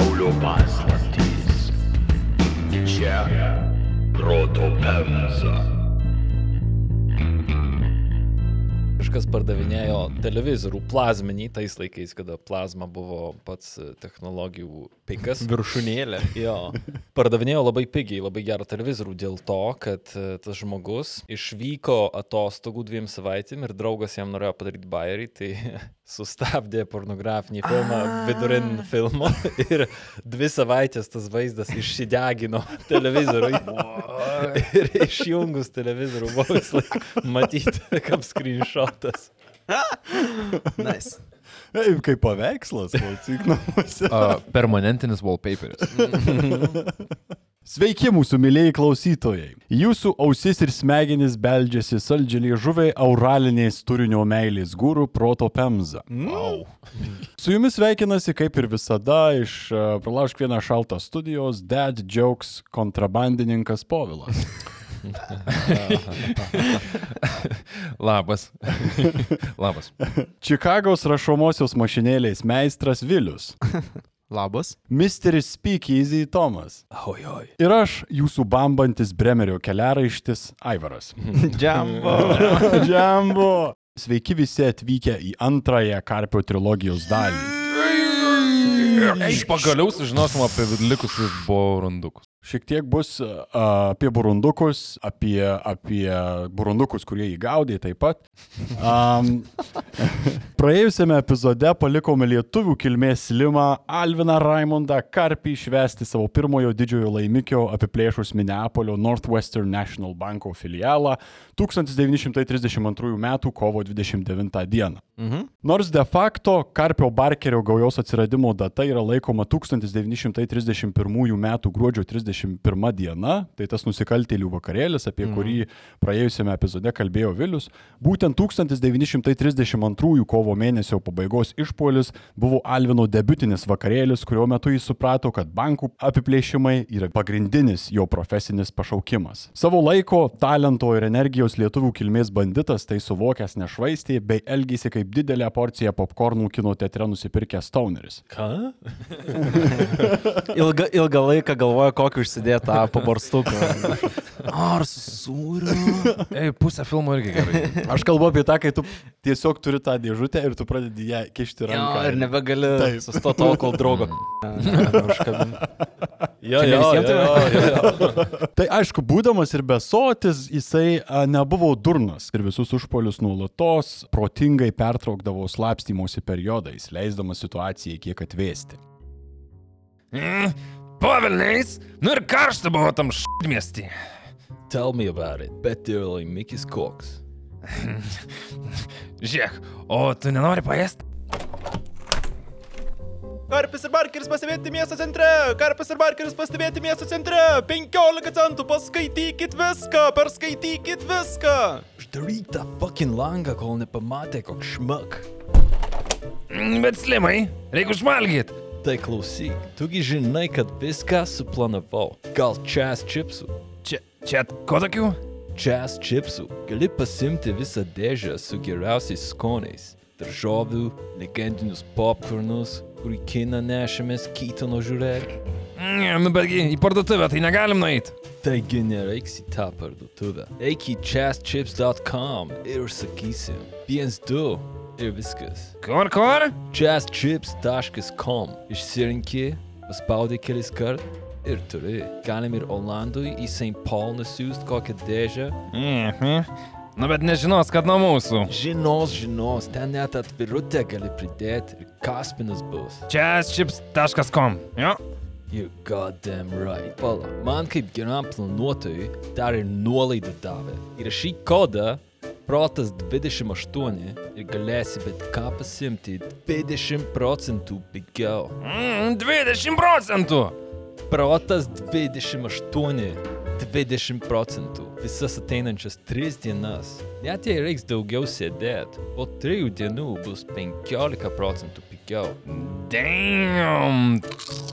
pasaulio paslaptys. Čia proto pemza. Kažkas pardavinėjo televizorių plazminį tais laikais, kada plazma buvo pats e, technologijų pikas. Viršūnėlė. Jo, pardavinėjo labai pigiai, labai gerą televizorių dėl to, kad e, tas žmogus išvyko atostogų dviem savaitėm ir draugas jam norėjo padaryti bairį, tai sustabdė pornografinį filmą vidurin filmo ir dvi savaitės tas vaizdas išsidegino televizoriui. ir išjungus televizorių buvo vis laik matyti, kaip screenshotas. Nice. Ei, kaip paveikslas, klausyk namuose. Uh, permanentinis wallpaperis. Sveiki, mūsų mėlyjei klausytojai. Jūsų ausis ir smegenys beldžiasi saldžiai žuviai auraliniais turinio meilės gūrų proto pemza. Wow. Su jumis sveikinasi, kaip ir visada, iš uh, Pralaužk vieną šaltą studijos Dad Jokes kontrabandininkas Povilas. Labas. Labas. Čikagos rašomosios mašinėlės meistras Vilius. Labas. Misteris Speakeasy Tomas. Ojoj. Ir aš, jūsų bambantis Bremerio keliaraištis Aivaras. Džambo. Džambo. Sveiki visi atvykę į antrąją Karpio trilogijos dalį. Pagaliau sužinosim apie likusius borandukus. Šiek tiek bus uh, apie burundukus, apie, apie burundukus, kurie įgaudė taip pat. Um, praėjusiame epizode palikome lietuvių kilmės limą Alviną Raimondą Karpį švesti savo pirmojo didžiojo laimikio apiplėšus Minneapolio Northwestern National Banko filialą 1932 m. kovo 29 d. Mhm. Nors de facto Karpio Barkerio gaujos atsiradimo data yra laikoma 1931 m. gruodžio 31 diena, tai tas nusikaltėlių vakarėlis, apie mm. kurį praėjusiame epizode kalbėjo Vilius, būtent 1932 kovo mėnesio pabaigos išpolis buvo Alvino debutinis vakarėlis, kurio metu jis suprato, kad bankų apiplėšimai yra pagrindinis jo profesinis pašaukimas. Savo laiko, talento ir energijos lietuvių kilmės banditas tai suvokęs nešvaistė bei elgėsi kaip didelę porciją popkornų kino teatre nusipirkęs Stoneris. Ką? Ilga, ilgą laiką galvoja, kokį užsidėti tą pabarstuką. Ar sūriu? Ei, pusę filmo irgi gerai. Aš kalbu apie tą, kai tu tiesiog turi tą dėžutę ir tu pradedi ją kišti Jo, ranką. ir nebegali Taip. sustoti tol, kol draugo. Jo, jo, jo, jo, jo. Tai aišku, būdamas ir besotis, jisai a, nebuvo durnas ir visus užpolius nuolatos protingai pertraukdavo slapstymosi periodais, leisdamas situacijai kiek atvėsti. Pavilniais, nu ir karšta buvo tam šmėsti. Tell me about it. Bet ir laimikis koks. Žiūrėk, o tu nenori paėsti? Karpis ir Barkeris pastebėti miesto centre! Karpis ir Barkeris pastebėti miesto centre! 15 centų, paskaitykit viską! Perskaitykit viską! Uždaryk tą fucking langą, kol nepamatė koks šmak. Mm, Bet slimai, reikia užmalgyti. Tai klausyk, tugi žinai, kad viską suplanavau. Gal čes čipsų? Čia, čia, ko tokių? Čes čipsų. Gali pasimti visą dėžę su geriausiais skoniais. Daržovių, legendinius popcornus, kurį kiną nešėmės Kytono žiūrėk. Mm, nu betgi, į parduotuvę tai negalim nueiti. Taigi nereiks į tą parduotuvę. Eik į chesschips.com ir užsakysim. Viens, du ir viskas. Kur, kur? chesschips.com Išsirinki, paspaudai kelis kart ir turi. Galim ir Olandui į St. Paul nusiųsti kokią dėžę. Mhm. Nu bet nežinos, kad nuo mūsų. Žinos, žinos, ten net atvirutę gali pridėti ir kaspinas bus. Chesschips.com. Jo. You goddamn right. Pala, man kaip geram planuotojui dar ir nuolaidą davė. Įrašyk kodą protas 28 ir galėsi bet ką pasimti 20 procentų pigiau. Mm, 20 procentų. Protas 28. 20 procentų visas ateinančias 3 dienas. Net jei reiks daugiau sėdėti, po 3 dienų bus 15 procentų pigiau. Damn.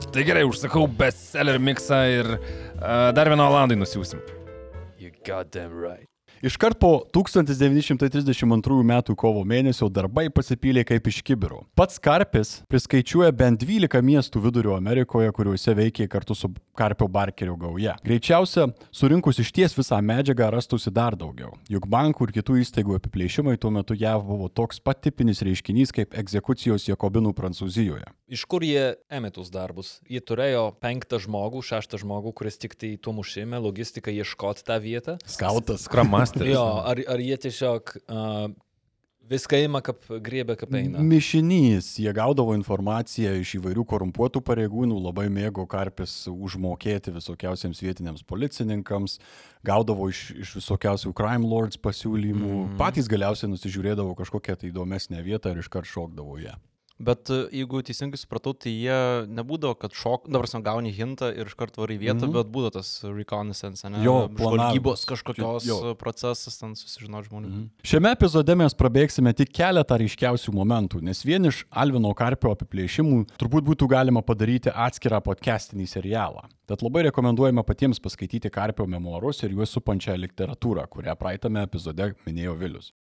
Tai gerai, užsakau bestseller mixą ir uh, dar vieną Olandai nusiųsim. You goddamn right. Iškart po 1932 m. kovo mėnesio darbai pasipylė kaip iš kibiro. Pats Karpis priskaičiuoja bent 12 miestų vidurio Amerikoje, kuriuose veikė kartu su Karpio Barkerio gauja. Greičiausia, surinkus iš ties visą medžiagą rastųsi dar daugiau. Juk bankų ir kitų įstaigų apiplėšimai tuo metu JAV buvo toks pat tipinis reiškinys kaip egzekucijos Jakobinų Prancūzijoje. Iš kur jie ėmė tuos darbus? Jie turėjo penktą žmogų, šeštą žmogų, kuris tik tai tuo mušime, logistiką ieškoti tą vietą. Skautas. Kramasteris. Jo, ar, ar jie tiesiog uh, viską ima, kaip griebė, kaip eina? Mišinys, jie gaudavo informaciją iš įvairių korumpuotų pareigūnų, labai mėgo karpis užmokėti visokiausiems vietiniams policininkams, gaudavo iš, iš visokiausių crime lords pasiūlymų, mm. patys galiausiai nusižiūrėdavo kažkokią tai įdomesnę vietą ir iškart šokdavo ją. Bet e, jeigu teisingai supratau, tai jie nebūdavo, kad šok, dabar sam gauni hintą ir iš karto varai vietą, mm. -hmm. bet būdavo tas reconnaissance, ne? Jo, žvalgybos kažkokios Jo. jo. procesas, ten susižinoti žmonių. Mm -hmm. Šiame epizode mes prabėgsime tik keletą ryškiausių momentų, nes vien iš Alvino Karpio apiplėšimų turbūt būtų galima padaryti atskirą podcastinį serialą. Tad labai rekomenduojame patiems paskaityti Karpio memoarus ir juos supančią literatūrą, kurią praeitame epizode minėjo Vilius.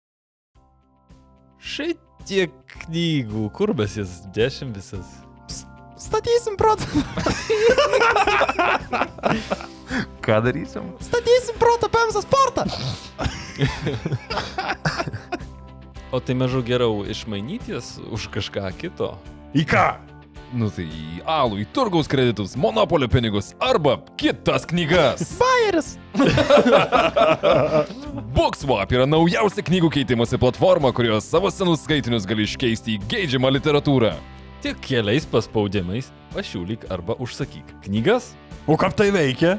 Šiaip tiek knygų, kur mes jas dešimt visas. Statysim protą, Ką darysim? statysim protą, pemsą sportą. O tai mažu geriau išmainytis už kažką kito. Į ką? Nu tai į alų, į turgaus kreditus, monopolio pinigus arba kitas knygas. Bayeris. Bookswap yra naujausia knygų keitimosi platforma, kurios savo senus skaitinius gali iškeisti į geidžiamą literatūrą. Tik keliais paspaudimais pasiūlyk arba užsakyk knygas. O kaip tai veikia?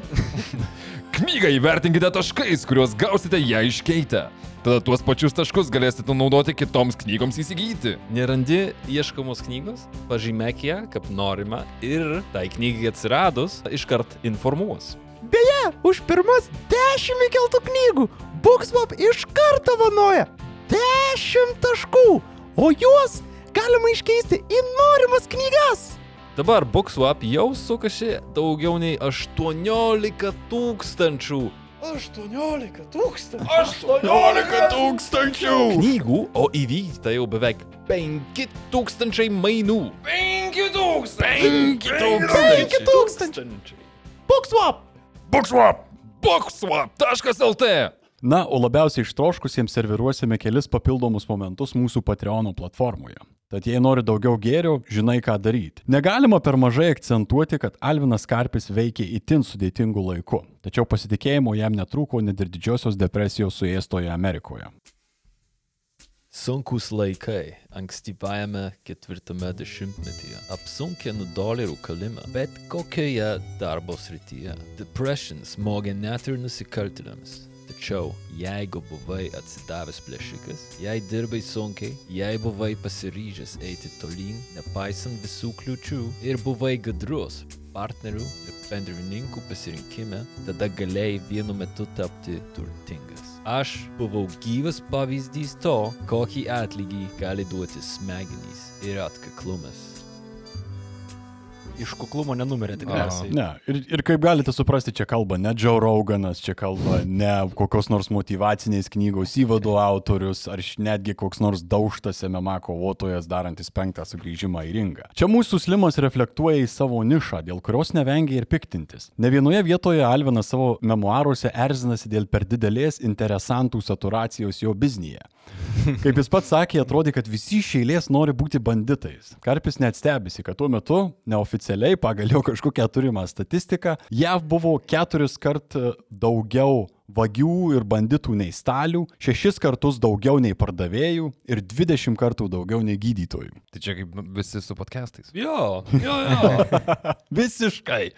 Knygą įvertinkite taškais, kuriuos gausite ją iškeitę. Tada tuos pačius taškus galėsite naudoti kitoms knygoms įsigyti. Nerandi ieškomos knygos, pažymėk ją, kaip norima ir tai knygai atsiradus iškart informuos. Beje, už pirmas dešimt įkeltų knygų Bookswap iš karto vanoja 10 taškų, o juos galima iškeisti į norimas knygas. Dabar Bookswap jau sukasi daugiau nei 18 tūkstančių 18 tūkstančių. 18 tūkstančių! Knygų, o įvykdyta jau beveik 5 tūkstančiai mainų. 5 tūkstančiai. 5 tūkstančiai. Bookswap. Bookswap! Bookswap.lt Na, o labiausiai ištroškusiems serviruosime kelis papildomus momentus mūsų Patreon platformoje. Tad jei nori daugiau gėrio, žinai ką daryti. Negalima per mažai akcentuoti, kad Alvinas Karpis veikia itin sudėtingu laiku, tačiau pasitikėjimo jam netrūko net ir didžiosios depresijos suėstoje Amerikoje. Sunkus laikai ankstyvajame ketvirtame dešimtmetyje apsunkino dolerių kalimą bet kokioje darbo srityje. Depression smogė net ir nusikaltėliams. Tačiau, jeigu buvai atsidavęs plėšikas, jei dirbai sunkiai, jei buvai pasiryžęs eiti tolyn, nepaisant visų kliučių ir buvai gadrus partnerių ir bendrininkų pasirinkime, tada galėjai vienu metu tapti turtingas. Aš buvau gyvas pavyzdys to, kokį atlygį gali duoti smegenys ir atkaklumas. Iš kuklumo nenumerė tikriausiai. Ne, ir, ir kaip galite suprasti, čia kalba ne Joe Roganas, čia kalba ne kokios nors motivacinės knygos įvadų autorius, ar netgi koks nors daužtas MMA kovotojas darantis penktą sugrįžimą į ringą. Čia mūsų slimas reflektuoja į savo nišą, dėl kurios nevengia ir piktintis. Ne vienoje vietoje Alvinas savo memoaruose erzinasi dėl per didelės interesantų saturacijos jo biznyje. Kaip jis pats sakė, atrodė, kad visi iš eilės nori būti banditais. Karpis net stebisi, kad tuo metu, neoficialiai, pagal jo kažkokią turimą statistiką, JAV buvo keturis kart daugiau vagių ir banditų nei stalių, šešis kartus daugiau nei pardavėjų ir dvidešimt kartų daugiau nei gydytojų. Tai čia kaip visi su podcastais. Jo, jo, jo. Visiškai.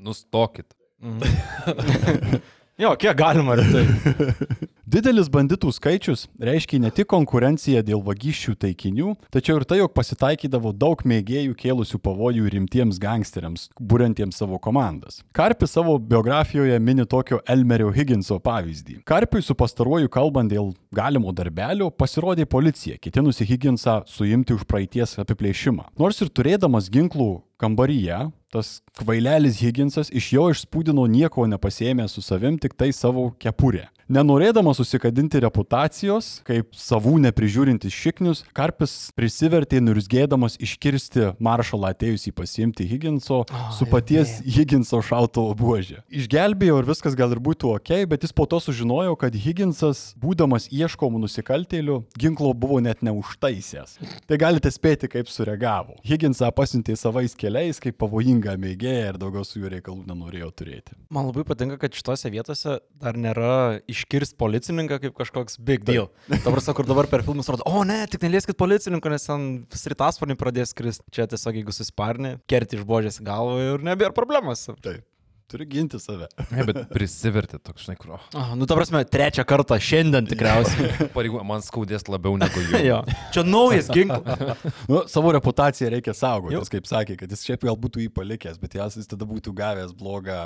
Nustokit. Jo, kiek galima rimtai. Didelis banditų skaičius reiškia ne tik konkurenciją dėl vagysčių taikinių, tačiau ir tai, jog pasitaikydavo daug mėgėjų kėlusių pavojų rimtiems gangsteriams, būrentiems savo komandas. Karpis savo biografijoje mini tokio Elmerio Higginso pavyzdį. Karpiui su pastaruoju kalbant dėl galimo darbelio pasirodė policija, ketinusi Higginsą suimti už praeities apiplėšimą. Nors ir turėdamas ginklų kambaryje tas kvailelis Higginsas iš jo išspūdino nieko nepasėmė su savim, tik tai savo kepurę. Nenorėdamas susikadinti reputacijos, kaip savų neprižiūrintis šiknius, Karpis prisivertė nurzgėdamas iškirsti maršalą atėjusį pasiimti Higginso oh, su paties Higginso šautuvo buožė. Išgelbėjo ir viskas gal ir būtų ok, bet jis po to sužinojo, kad Higginsas, būdamas ieškomų nusikaltėlių, ginklo buvo net neužtaisęs. Tai galite spėti, kaip sureagavo. Higginsą pasiuntė savais keliais kaip pavojingą mėgėją ir daugiau su juo reikalų nenorėjo turėti. Man labai patinka, kad šitose vietose dar nėra iškirst policininką kaip kažkoks big deal. Dabar sakau, kur dabar per filmus rodo, o ne, tik nelieskit policininko, nes ten sritasparniai pradės kristi. Čia tiesiog jeigu susparni, kerti iš božės galvą ir nebėra problemos. Taip. Turi ginti save. Ne, bet prisiverti toks, žinai, kur. Oh, nu, ta prasme, trečią kartą šiandien tikriausiai. Pareigų, man skaudės labiau negu jų. jo. Čia naujas ginklas. Nu, savo reputaciją reikia saugoti, jis kaip sakė, kad jis šiaip gal būtų jį palikęs, bet jas jis tada būtų gavęs blogą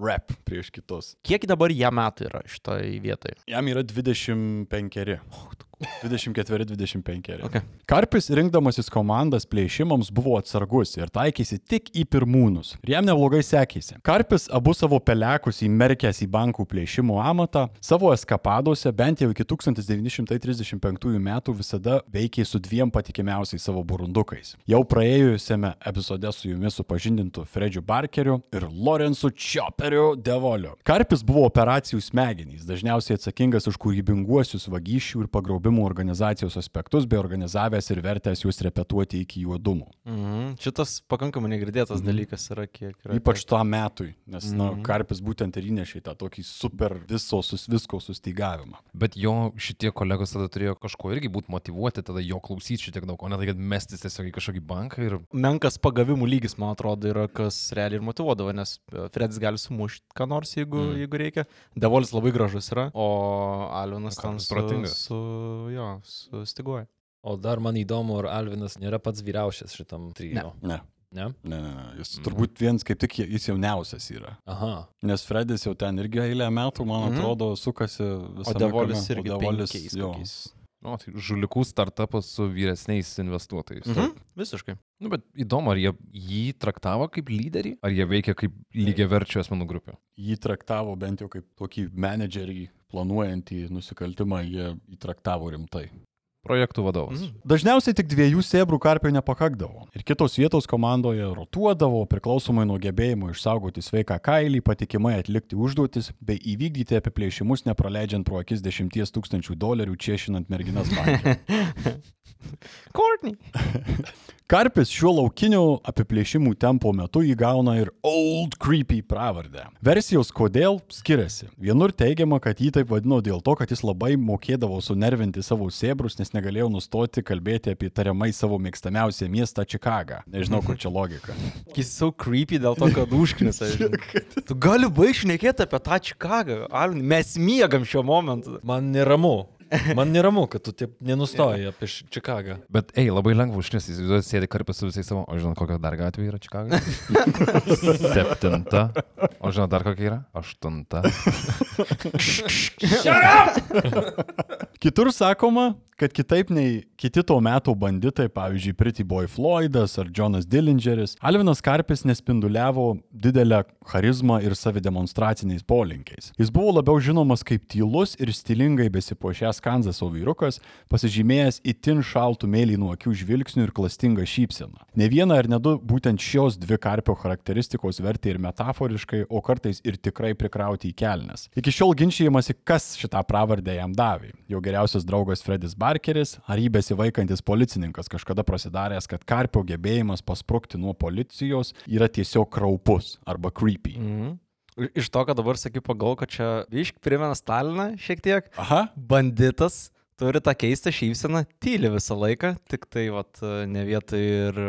rap prieš kitus. Kiek dabar jam metų yra šitoje vietoje? Jam yra 25. 24-25. Okay. Karpis rinkdamasis komandas plėšimams buvo atsargus ir taikėsi tik į pirmūnus. Ir jam neblogai sekėsi. Karpis abu savo pelekus įmerkęs į bankų plėšimo amatą, savo eskapadose bent jau iki 1935 metų visada veikė su dviem patikimiausiais savo burundukais. Jau praėjusiame epizode su jumis supažindintu Fredžiu Barkeriu ir Lorenzu Chopperiu Devoliu. Karpis buvo operacijų smegenys, dažniausiai atsakingas už kūrybinguosius vagysčių ir pagrobimų organizacijos aspektus, bei organizavęs ir vertęs juos repetuoti iki juodumų. Mhm. Šitas pakankamai negirdėtas mhm. dalykas yra kiek. Yra Ypač tuo metui, nes, mhm. na, Karpis būtent ir įnešė tą tokį super viso sus, visko sustygavimą. Bet jo šitie kolegos tada turėjo kažko irgi būti motivuoti, tada jo klausyti šitiek daug, o ne tai, kad mestis tiesiog į kažkokį banką ir... Menkas pagavimų lygis, man atrodo, yra kas realiai ir motivuodavo, nes Fredis gali sumušti ką nors, jeigu, mm. jeigu reikia. Devolis labai gražus yra, o Alvinas ten su, su, jo, sustiguoja. O dar man įdomu, ar Alvinas nėra pats vyriausias šitam trio. Ne. Ne? Ne, ne, ne. Jis mm. turbūt viens kaip tik jis jauniausias yra. Aha. Nes Fredis jau ten irgi eilę metų, man Mhm. atrodo, sukasi visą O Devolis irgi Devolis, penkiais jo. kokiais. O, tai žulikų startupas su vyresniais investuotojais. Mhm. Visiškai. Nu, bet įdomu, ar jie jį traktavo kaip lyderį, ar jie veikia kaip lygiai verčio asmenų grupė. Jį traktavo bent jau kaip tokį menedžerį planuojantį nusikaltimą, jie jį traktavo rimtai. Projektų vadovas. Mhm. Dažniausiai tik dviejų sėbrų karpio nepakakdavo. Ir kitos vietos komandoje rotuodavo priklausomai nuo gebėjimo išsaugoti sveiką kailį, patikimai atlikti užduotis bei įvykdyti apiplėšimus nepraleidžiant pro akis dešimties tūkstančių dolerių čiešinant merginas banke. Courtney. Karpis šiuo laukiniu apiplėšimų tempo metu įgauna ir Old Creepy pravardę. Versijos kodėl skiriasi. Vienur teigiama, kad jį taip vadino dėl to, kad jis labai mokėdavo sunervinti savo sėbrus, nes negalėjo nustoti kalbėti apie tariamai savo mėgstamiausią miestą Čikagą. Nežinau, kur čia logika. Jis so creepy dėl to, kad užknisa. tu gali baišnekėti apie tą Čikagą. Alvin, mes miegam šiuo momentu. Man neramu. Man neramu, kad tu taip nenustoji apie Š- Čikagą. Bet, ei, labai lengva užknesti, įsivaizduoju, sėdi karpis su visais savo, o žinot, kokia dar gatvė yra Čikagoje? Septinta. O žinot, dar kokia yra? Aštunta. Kitur sakoma, kad kitaip nei kiti to meto banditai, pavyzdžiui, Pretty Boy Floydas ar Jonas Dillingeris, Alvinas Karpis nespinduliavo didelę charizmą ir savidemonstraciniais polinkiais. Jis buvo labiau žinomas kaip tylus ir stilingai besipošęs Kanzaso vyrukas, pasižymėjęs itin šaltų mėlynų akių žvilgsnių ir klastingą šypseną. Ne vieną ar ne du būtent šios dvi Karpio charakteristikos vertė ir metaforiškai, o kartais ir tikrai prikrauti į kelnes. Iki šiol ginčiamasi, kas šitą pravardę jam davė. Jo geriausias draugas Fredis Barkeris, ar jį besivaikantis policininkas kažkada prasidaręs, kad Karpio gebėjimas pasprukti nuo policijos yra tiesiog kraupus arba creepy. Mhm. Iš to, kad dabar sakai, pagal, kad čia išk primena Staliną šiek tiek. Aha, Banditas turi tą keistą šypseną, tyli visą laiką, tik tai vat, ne vietoj ir,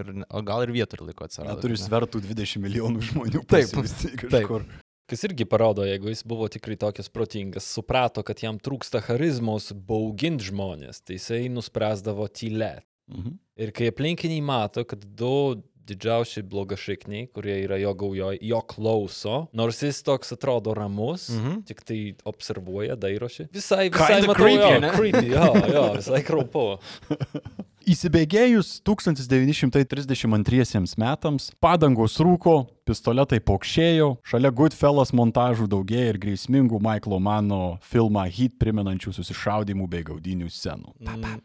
ir, o gal ir vietoj laiko atsirado. neturi svertų 20 milijonų žmonių. Taip, taip. kažkur. Kas irgi parodo, jeigu jis buvo tikrai tokias protingas, suprato, kad jam trūksta charizmos bauginti žmonės, tai jisai nuspręsdavo tylėti. Mhm. Ir kai aplinkiniai mato, kad du didžiausi blogašikniai, kurie yra jo gaujoje, jo klauso, nors jis toks atrodo ramus, Mhm. tik tai observuoja, dairosi. Visai, visai matau, creepy, jo, ne? creepy, jo, jo, visai kraupu. Įsibėgėjus 1932 metams, padangos rūko, pistoletai pokšėjo, šalia Goodfellas montažų daugėja ir grėsmingų Michaelo Mano filmą Heat primenančių susišaudimų bei gaudinių scenų.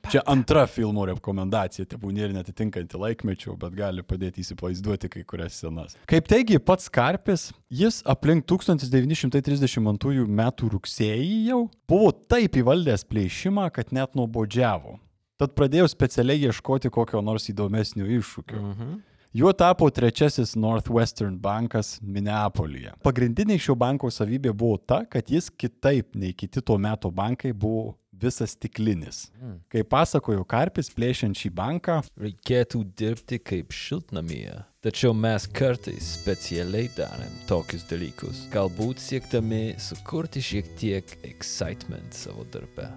Čia antra filmo rekomendacija, tebūnė ir netitinkanti laikmečio, bet gali padėti įsivaizduoti kai kurias scenas. Kaip teigia pats Karpis, jis aplink 1932 m. rugsėjį jau buvo taip įvaldęs plėšimą, kad net nuobodžiavo. Tad pradėjau specialiai ieškoti kokio nors įdomesnio iššūkio. Mhm. Juo tapo trečiasis Northwestern bankas Minneapolyje. Pagrindinė šio banko savybė buvo ta, kad jis kitaip nei kiti tuo metu bankai buvo visas stiklinis. Kai pasakojo Karpis plėšiant šį banką, Reikėtų dirbti kaip šiltnamyje. Tačiau mes kartais specialiai darėm tokius dalykus, galbūt siekdami sukurti šiek tiek excitement savo darbe.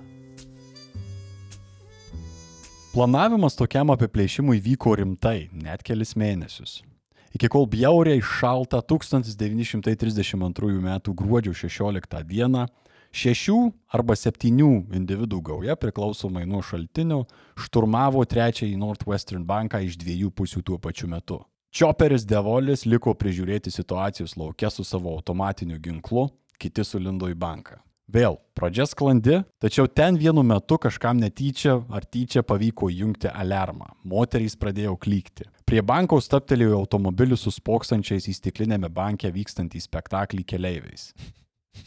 Planavimas tokiam apiplėšimui vyko rimtai, net kelis mėnesius. Iki kol bjauriai šaltą 1932 m. gruodžio 16 d. šešių arba septynių individų gauja, priklausomai nuo šaltinių, šturmavo trečiąjį Northwestern banką iš dviejų pusių tuo pačiu metu. Čioperis Devolis liko prižiūrėti situacijos laukia su savo automatiniu ginklu, kiti sulindo į banką. Vėl, pradžia sklandi, tačiau ten vienu metu kažkam netyčia ar tyčia pavyko įjungti alarmą. Moterys pradėjo klykti. Prie banko staptelėjo automobilių su spoksančiais į stiklinėme banke vykstantį spektaklį keleiviais.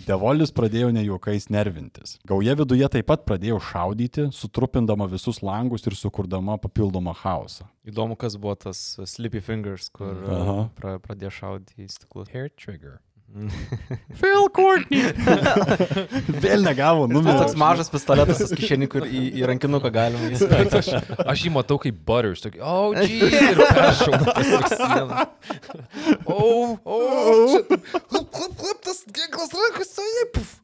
Devolis pradėjo nejuokais nervintis. Gauja viduje taip pat pradėjo šaudyti, sutrupindama visus langus ir sukurdama papildomą chaosą. Įdomu, kas buvo tas uh, Sleepy Fingers, kur Aha. uh, pra, pradėjo šaudyti į stiklus. Hair trigger. Phil Courtney. Vėl negavo Nu, numerio. toks mažas pistoletas, tas kišenį, kur į, į rankinuką galima įspėti. Aš, aš jį matau kaip butters. Tokį, oh, jeez. Ir sieną. Oh, oh. Hup, hup, hup, tas ginklas rankose. Puf.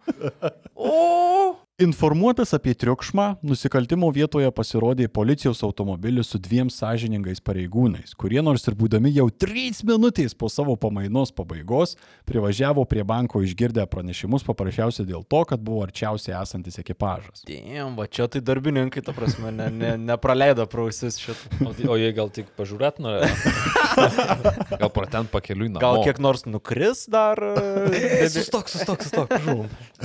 Oh. Informuotas apie triukšmą, nusikaltimo vietoje pasirodė policijos automobilis su dviem sąžiningais pareigūnais, kurie nors ir būdami jau 3 minutės po savo pamainos pabaigos, privažiavo prie banko išgirdę pranešimus paprasčiausiai dėl to, kad buvo arčiausiai esantis ekipažas. Diem, va čia tai darbininkai, ta prasme, ne, ne, nepraleido prausis šitą. O, tai- o jie gal tik pažiūrėt norėjo? Gal pro ten pakeliui namo. Gal kiek nors nukris dar? uh, Sustok, sustok, sustok.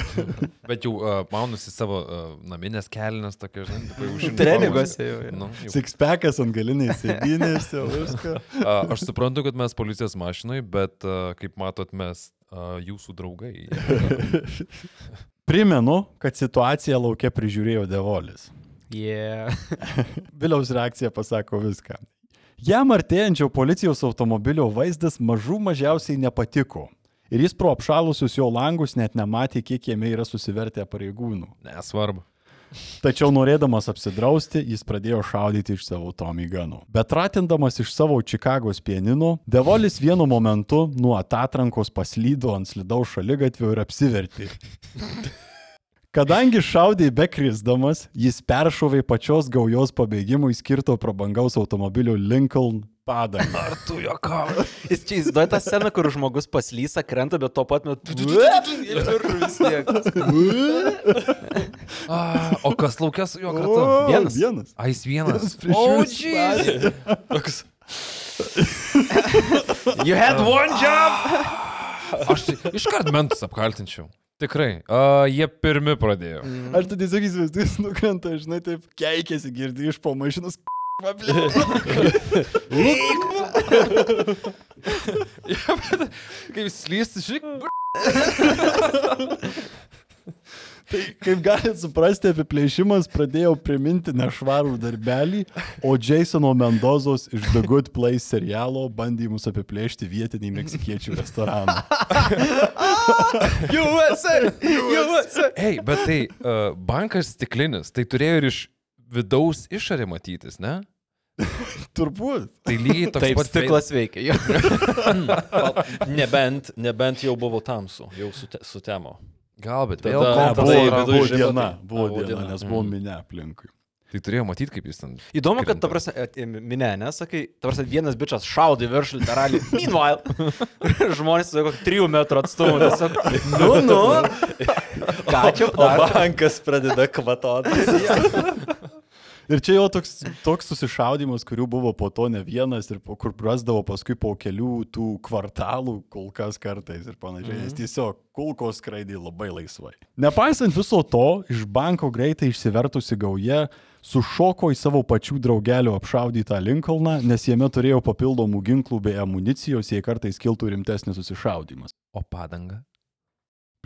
Bet jau uh, maunusi savo uh, naminės kelnes, tokia, žinai, tipo, jau žinai. Treninguose jau. jo. Nu, jau. Sixpackas ant galinės sėdynės, jau viską. A, Aš suprantu, kad mes policijos mašinai, bet a, kaip matot, mes a, jūsų draugai. Primenu, kad situaciją laukia prižiūrėjo Devolis. Yeah. Viliaus reakcija pasako viską. Jam artėjančio policijos automobilio vaizdas mažų mažiausiai nepatiko. Ir jis pro apšalusius jo langus net nematė, kiek jame yra susivertę pareigūnų. Nesvarbu. Tačiau norėdamas apsidrausti, jis pradėjo šaudyti iš savo Tommy Gunų. Bet ratindamas iš savo Čikagos pienino, Devolis vienu momentu nuo atatrankos paslydo ant slidaus šaligatvio ir apsivertė. Kadangi šaudė be krisdamas, jis peršovė pačios gaujos pabėgimui skirto prabangaus automobilio Lincoln padangą. Ar tu jokauji? Jis čia įsivaizduoja tą sceną, kur žmogus paslysa, krenta, bet tuo pat metu... Ir vis tiek. O kas laukė su juo kartu? Vienas. Vienas. A, jis vienas. O, jeez. Toks. You had one job! Aš tai iškart mentus apkaltinčiau. Tikrai. A, jie pirmi pradėjo. Aš tai tiesiog įsivaizduoju, nukrenta, žinai, taip keikėsi, girdi iš po mašinos. Kaip slysti, žiūrėk. Tai kaip galite suprasti, apiplėšimas pradėjo priminti nešvarų darbelį, o Jasono Mendozos iš The Good Place serialo bandymus apiplėšti vietinį meksikiečių restoraną. USA! USA! Ei, bet tai uh, bankas stiklinis, tai turėjo ir iš vidaus išorė matytis, ne? Turbūt. Tai lygiai toks Taip, pat stiklas veikia. jo. Nebent, nebent jau buvo tamsu, jau sute, sutemo. Gal, bet Tada- Ne, buvo, į buvo, diena, tai- buvo diena, diena. nes buvo minė aplinkui. Tai turėjo matyti, kaip jis ten. Įdomu, kad, ta Krinta. prasme, at- minė, nesakai, ta prasme, vienas bičias šaudė į viršų literaliai. Meanwhile, žmonės su kokiu trijų metrų atstumu tiesiog, nu, nu, ką čia O bankas pradeda kvatoti. Ir čia jo toks, toks susišaudimas, kurių buvo po to ne vienas ir po, kur rasdavo paskui po kelių tų kvartalų, kol kas kartais ir panašiai. -hmm. Jis tiesiog kulkos skraidė labai laisvai. Nepaisant viso to, iš banko greitai išsivertusi gauja sušoko į savo pačių draugelio apšaudytą Lincolną, nes jame turėjo papildomų ginklų bei amunicijos, jei kartais kiltų rimtesnis susišaudimas. O padanga?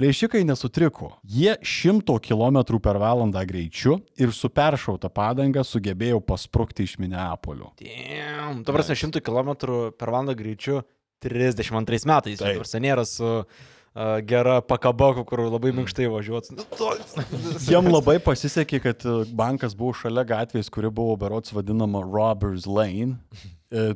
Plėšikai nesutriko. Jie 100 km per valandą greičiu ir su peršauta padanga sugebėjo pasprukti iš Minneapolio. Damn. Tu prasme, 100 km per valandą greičiu 32 metais. Taip. Taip. Nėra su uh, gera pakaba, kur labai minkštai važiuots. Nu, Jiem labai pasisekė, kad bankas buvo šalia gatvės, kuri buvo berots vadinama Robbers Lane,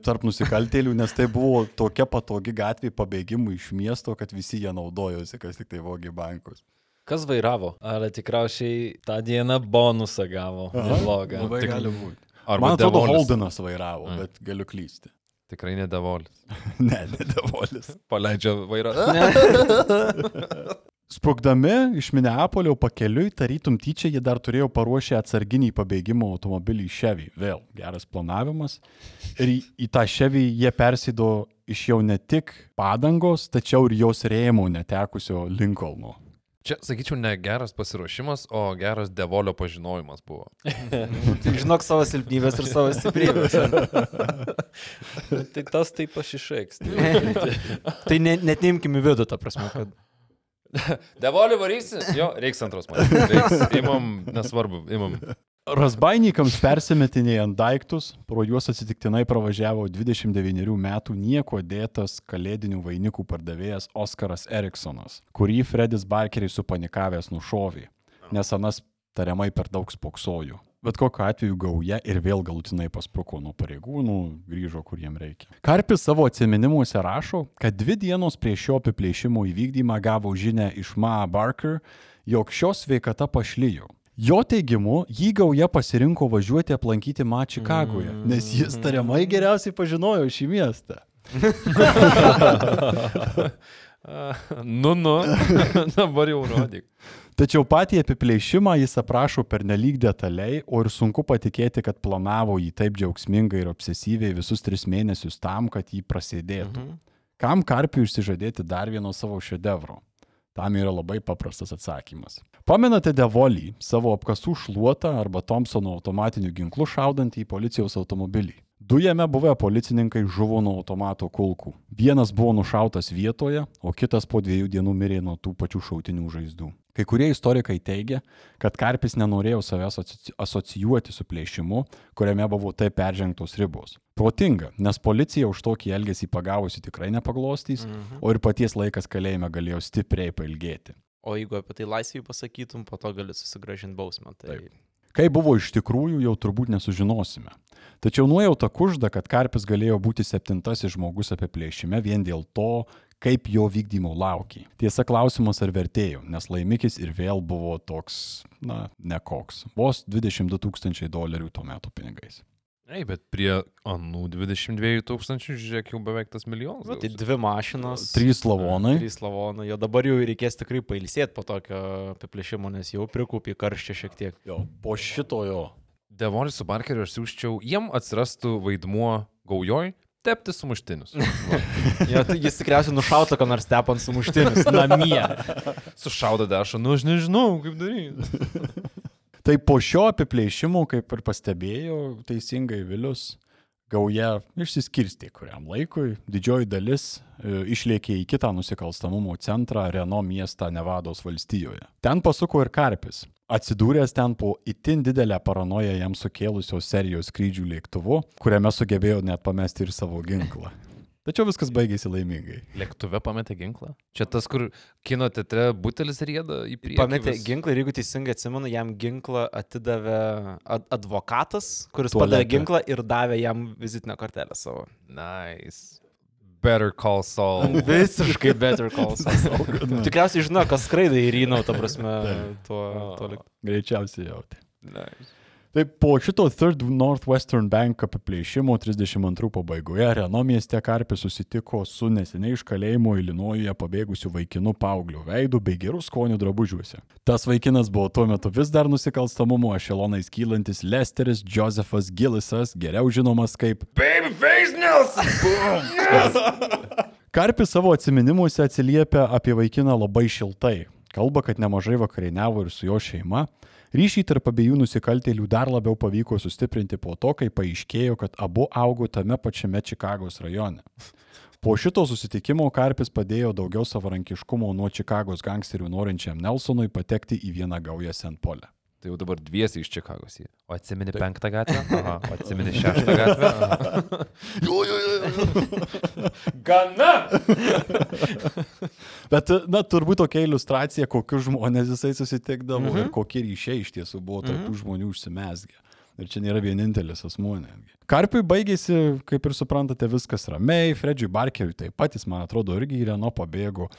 tarp nusikaltėlių, nes tai buvo tokia patogi gatvė pabėgimui iš miesto, kad visi jie naudojosi, kas tik tai vogė bankus. Kas vairavo? Ar tikriausiai tą dieną bonusą gavo? Neblogą. Labai tik- gali būti. Arba Man atrodo, Devolis. Holdenas vairavo, bet galiu klysti. Tikrai ne devolis. ne, ne Devolis. Paleidžia vairą. Sprukdami iš Minneapolio pakeliui, tarytum tyčia jie dar turėjo paruošę atsarginį pabėgimo automobilį į Chevy. Vėl geras planavimas. Ir į, į tą Chevy jie persido iš jau ne tik padangos, tačiau ir jos rėmų netekusio Lincolno. Čia, sakyčiau, ne geras pasiruošimas, o geras devolio pažinojimas buvo. Žinok savo silpnybės ir savo stiprybės. Tai tas taip aš išreiks. tai ne, net neimkim į vidų, ta prasme, kad Devolio varysi? Jo, reiks antros man. Reiks. Imam, nesvarbu, imam. Rasbainikams persimetinėjant daiktus, pro juos atsitiktinai pravažiavo 29 metų nieko dėtas kalėdinių vainikų pardavėjas Oskaras Eriksonas, kurį Fredis Barkeris supanikavęs nušovė, nes anas tariamai per daug spoksojo. Bet kokiu atveju gauja ir vėl galutinai paspruko nuo pareigūnų, grįžo kur jiem reikia. Karpis savo atminimuose rašo, kad dvi dienos prieš šio apiplėšimo įvykdymą gavo žinę iš Ma Barker, jog šios sveikata pašlyjo. Jo teigimu, jį gauja pasirinko važiuoti aplankyti Ma Čikagoje, nes jis tariamai geriausiai pažinojo šį miestą. Nu, nu, dabar jau rodyk. Tačiau patį apiplėšimą jis aprašo pernelyg detaliai, o ir sunku patikėti, kad planavo jį taip džiaugsmingai ir obsesyviai visus tris mėnesius tam, kad jį prasidėtų. Mhm. Kam karpiui išsižadėti dar vieno savo šedevro? Tam yra labai paprastas atsakymas. Pamenate Devolį, savo apkasų šluotą arba Thompsono automatiniu ginklu šaudantį į policijos automobilį? Du jame buvę policininkai žuvo nuo automato kulkų. Vienas buvo nušautas vietoje, o kitas po dviejų dienų mirė nuo tų pačių šautinių žaizdų. Kai kurie istorikai teigia, kad Karpis nenorėjo savęs asoci- asocijuoti su plėšimu, kuriame buvo taip peržengtos ribos. Protinga, nes policija už tokį elgesį pagavusi tikrai nepaglostys, mhm. o ir paties laikas kalėjime galėjo stipriai pailgėti. O jeigu apie tai laisvėje pasakytum, po to gali susigražinti bausmę. Tai... Taip. Kai buvo iš tikrųjų, jau turbūt nesužinosime. Tačiau nuojauta kužda, kad Karpis galėjo būti septintasis žmogus apie plėšime vien dėl to, kaip jo vykdymo laukia. Tiesa, klausimas ar vertėjo, nes laimikis ir vėl buvo toks, na, nekoks. Vos 22 tūkstančiai dolerių tuo metu pinigais. Ei, bet prie anų 22 tūkstančių, žiūrėk, jau beveik tas milijonas. Nu, tai dvi mašinos. Trys lavonai. Trys lavonai. Jo dabar jau reikės tikrai pailsėti po tokio apiplėšimo, nes jau prikūpė karščia šiek tiek. Jo, po šito jo. Devolis su Barkeriu aš siūščiau, jiem atsirastų vaidmuo gaujoj tepti sumuštinius. Jo, tai jis tikriausiai nušauta, ką nors tepant sumuštinius namie. Sušaudo dešą, nu aš nežinau, kaip daryti. Tai po šio apiplėšimo, kaip ir pastebėjo teisingai Vilius, gauja išsiskirstė kuriam laikui. Didžioji dalis e, išlėkė į kitą nusikalstamumo centrą Reno miestą Nevados valstijoje. Ten pasuko ir Karpis. Atsidūręs ten po itin didelę paranoją jam sukėlusios serijos skrydžių lėktuvu, kuriame sugebėjo net pamesti ir savo ginklą. Tačiau viskas baigėsi laimingai. Lėktuve pametė ginklą. Čia tas, kur kino teatre butelis rieda į priekį. Pametė vis. ginklą ir jeigu teisingai atsimenu, jam ginklą atidavė ad advokatas, kuris Tualete. padavė ginklą ir davė jam vizitinę kortelę savo. Nice. Better call Saul. Visiškai better call. Saul. Tikriausiai žino, kas skraidai į Rynau, ta prasme, tuo, tuo lik- Greičiausiai jauti. nice. Taip, po šito Third Northwestern Bank apiplėšimo 32 pabaigoje Reno mieste Karpis susitiko su neseniai iš kalėjimo Ilinojuje pabėgusiu vaikinu paaugliu veidu bei gerų skonių drabužiuose. Tas vaikinas buvo tuo metu vis dar nusikalstamumo ešelonais kylantis Lesteris Josephas Gillisas, geriau žinomas kaip Babyface Nelson! Karpis savo atminimuose atsiliepia apie vaikiną labai šiltai. Kalba, kad nemažai vakarieniavo ir su jo šeima. Ryšį tarp abiejų nusikaltėlių dar labiau pavyko sustiprinti po to, kai paaiškėjo, kad abu augo tame pačiame Čikagos rajone. Po šito susitikimo Karpis padėjo daugiau savarankiškumo nuo Čikagos gangsterių norinčiam Nelsonui patekti į vieną gaują St. Pole. Tai jau dabar dviesi iš Čikagos. O atsimeni penktą gatvę? Aha. O atsimeni šeštą gatvę? Jo, jo, jo. Gana! Bet, na, turbūt tokia iliustracija, kokius žmonės jisai susitikdavo mm Mhm. -hmm. ir kokie ryšiai iš tiesų buvo tarp mm -hmm. žmonių užsimesgę. Ir čia nėra vienintelis asmuo netgi. Karpiui baigėsi, kaip ir suprantate, viskas ramiai, Fredžiui Barkeriui taip pat, jis man atrodo irgi į Reno pabėgo.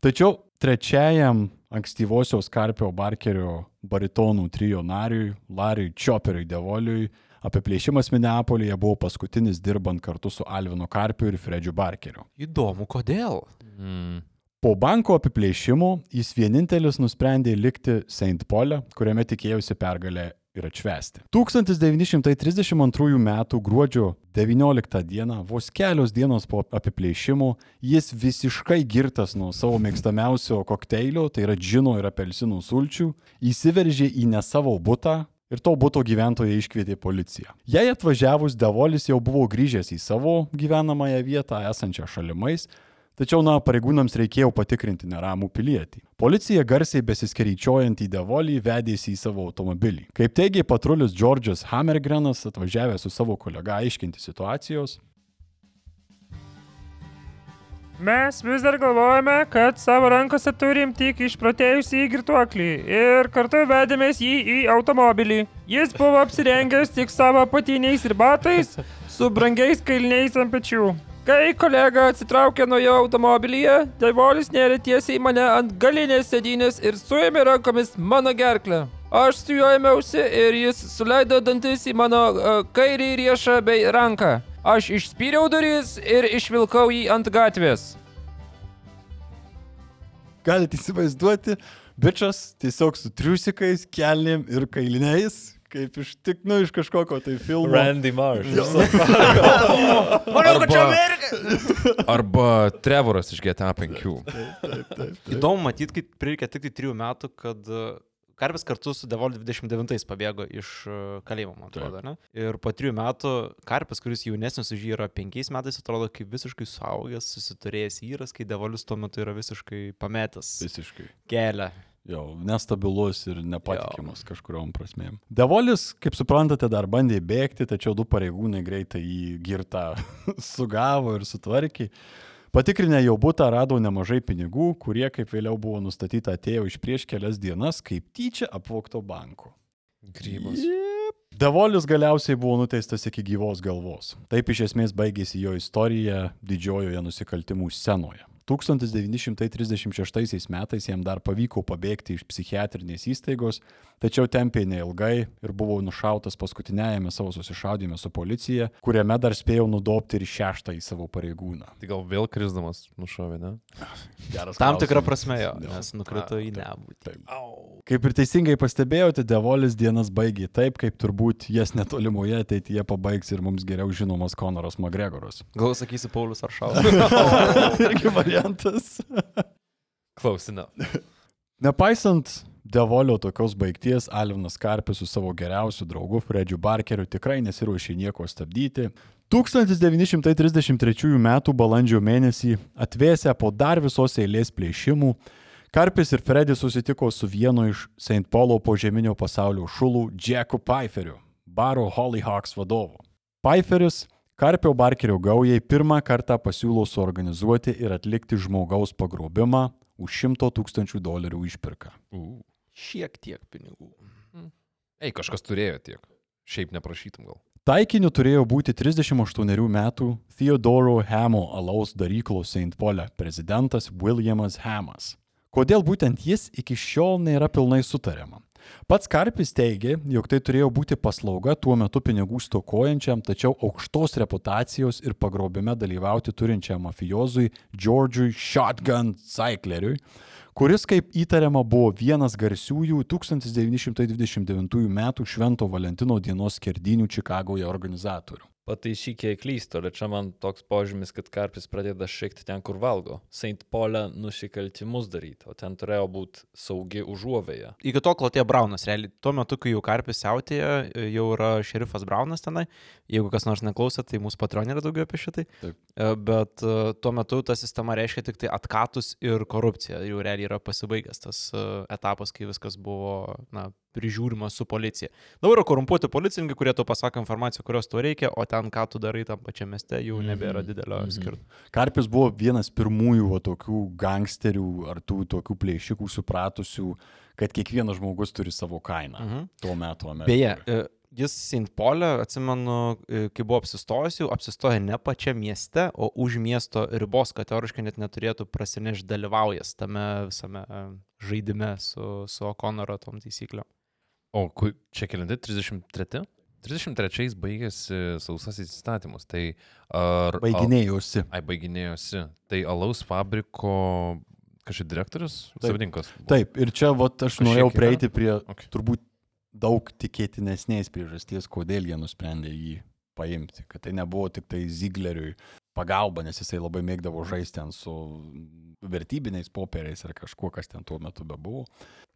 Tačiau trečiajam ankstyvosios Karpio Barkerio baritonų trijo nariui, Lariui Čioperiui Devoliui, apiplėšimas Minneapolyje buvo paskutinis dirbant kartu su Alvino Karpiu ir Fredžiu Barkeriu. Įdomu, kodėl? Mm. Po banko apiplėšimo jis vienintelis nusprendė likti St. Pole, kuriame tikėjosi pergalę ir atšvesti. 1932 m. gruodžio 19 d. vos kelios dienos po apiplėšimo jis visiškai girtas nuo savo mėgstamiausio kokteilio, tai yra džino ir apelsinų sulčių, įsiveržė į ne savo butą. Ir to būto gyventojai iškvietė policiją. Jei atvažiavus, Devolis jau buvo grįžęs į savo gyvenamąją vietą esančią šalimais, Tačiau, na, pareigūnams reikėjo patikrinti neramų pilietį. Policija garsiai besiskeryčiojant į Devolį vedėsi į savo automobilį. Kaip teigia patrulis Džordžas Hammergrenas, atvažiavęs su savo kolega aiškinti situacijos, Mes vis dar galvojame, kad savo rankose turim tik išprotėjusį girtuoklį ir kartu vedėmės jį į automobilį. Jis buvo apsirengęs tik savo apatiniais ir batais su brangiais kailiniais ant pečių. Kai kolega atsitraukė nuo jo automobilyje, Devolis nėrė tiesiai mane ant galinės sėdynės ir suėmė rankomis mano gerklę. Aš su juo ėmiausi ir jis suleido dantis į mano uh, kairį riešą bei ranką. Aš išspyriau duris ir išvilkau jį ant gatvės. galite įsivaizduoti, bičias tiesiog su triusikais, kelnėm ir kailiniais, kaip iš tik, nu, iš kažkokio tai filmo. Randy Marsh. Arba, arba Trevoras iš GTA 5. Įdomu matyti, kaip prireikė tik tai trijų metų, kad e, Karpis kartu su Devol 29 pabėgo iš e, kalėjimo, man atrodo, ne? Ir po trijų metų Karpis, kuris jaunesnis už jį yra penkiais metais, atrodo kaip visiškai suaugęs, susiturėjęs vyras, kai Devolis tuo metu yra visiškai pametęs Visiškai. kelią. Jau, nestabilus ir nepatikimas kažkuriom prasmėm. Devolis, kaip suprantate, dar bandė bėgti, tačiau du pareigūnai greitai jį girtą sugavo ir sutvarkė. Patikrinę jau būtą rado nemažai pinigų, kurie, kaip vėliau buvo nustatyta, atėjo iš prieš kelias dienas, kaip tyčia apvokto banko. Grybus. Devolis galiausiai buvo nuteistas iki gyvos galvos. Taip iš esmės baigėsi jo istorija didžiojoje nusikaltimų scenoje. 1936 metais jam dar pavyko pabėgti iš psichiatrinės įstaigos, tačiau tempė neilgai ir buvo nušautas paskutiniajame savo susišaudime su policija, kuriame dar spėjau nudopti ir šeštą į savo pareigūną. Tai gal vėl krisdamas nušovė, ne? Geras Tam tikrą prasme jo, nes nukrito į nebūtį. Kaip ir teisingai pastebėjote, Devolis dienas baigė taip, kaip turbūt jas netolimoje ateityje pabaigs ir mums geriau žinomas Konoras McGregoras. Gal sakysi Paulius ar Šalas? Irgi variantas. Close enough. Nepaisant Devolio tokios baigties, Alvinas Karpis su savo geriausiu draugu Fredžiu Barkeriu tikrai nesiruošė nieko stabdyti. 1933 m. balandžio mėnesį atvėsę po dar visos eilės plėšimų, Karpis ir Fredis susitiko su vienu iš St. Paulo požeminio pasaulio šulų Jacku Pfeiferiu, baro Hollyhawks vadovu. Pfeifferis Karpio Barkerio gaujai pirmą kartą pasiūlo suorganizuoti ir atlikti žmogaus pagrobimą už 100 tūkstančių dolerių išpirką. Uh. Šiek tiek pinigų. Ei, kažkas turėjo tiek. Šiaip neprašytum gal. Taikiniu turėjo būti 38 metų Theodoro Hamo alaus daryklos St. Pole prezidentas Williamas Hamas. Kodėl būtent jis iki šiol nėra pilnai sutariama. Pats Karpis teigė, jog tai turėjo būti paslauga tuo metu pinigų stokojančiam, tačiau aukštos reputacijos ir pagrobime dalyvauti turinčiam mafijozui Georgiui Shotgun Cycleriui, kuris, kaip įtariama, buvo vienas garsiųjų 1929 m. Švento Valentino dienos skerdinių Čikagoje organizatorių. Pataisyk, jei klystu, bet čia man toks požymis, kad karpis pradeda šikti ten, kur valgo. Saint Pole nusikaltimus daryti, o ten turėjo būti saugi užuovėja. Iki to klotė Braunas, realiai. Tuo metu, kai jau karpis siautėja, jau yra šerifas Braunas tenai. Jeigu kas nors neklausė, tai mūsų patronė yra daugiau apie šitai. Taip. E, Bet e, tuo metu ta sistema reiškia tik tai atkatus ir korupciją. Jau realiai yra pasibaigęs tas e, etapas, kai viskas buvo na, prižiūrima su policija. Dabar yra korumpuoti policininkai, kurie tau pasako informaciją, kurios tau reikia, o ten, ką tu darai tam pačiam mieste, jau nebėra didelio skirtumo. Karpis buvo vienas pirmųjų va, tokių gangsterių ar tų tokių plėšikų supratusių, kad kiekvienas žmogus turi savo kainą Mhm. tuo metu Amerikoje. Beje, jis St. Paul'e, atsimenu, e, kai buvo apsistojęs, jau apsistoja ne pačiam mieste, o už miesto ribos, kad teoriškai net neturėtų prasinešti dalyvaujas tame visame e, žaidime su, su O'Connoro tom taisyklėm. O čia kelinti? 33? 33 baigėsi sausasis įstatymus. Tai ar... Baiginėjosi. Ai, baiginėjosi. Tai alaus fabriko kažkaip direktorius, savininkas. Taip, ir čia vat, aš Kažkiek norėjau yra? prieiti prie Ok. turbūt daug tikėtinesnės priežasties, kodėl jie nusprendė jį paimti. Kad tai nebuvo tik tai Zigleriui pagalba, nes jisai labai mėgdavo žaisti ten su vertybiniais popieriais ar kažkuo, kas ten tuo metu bebuvo.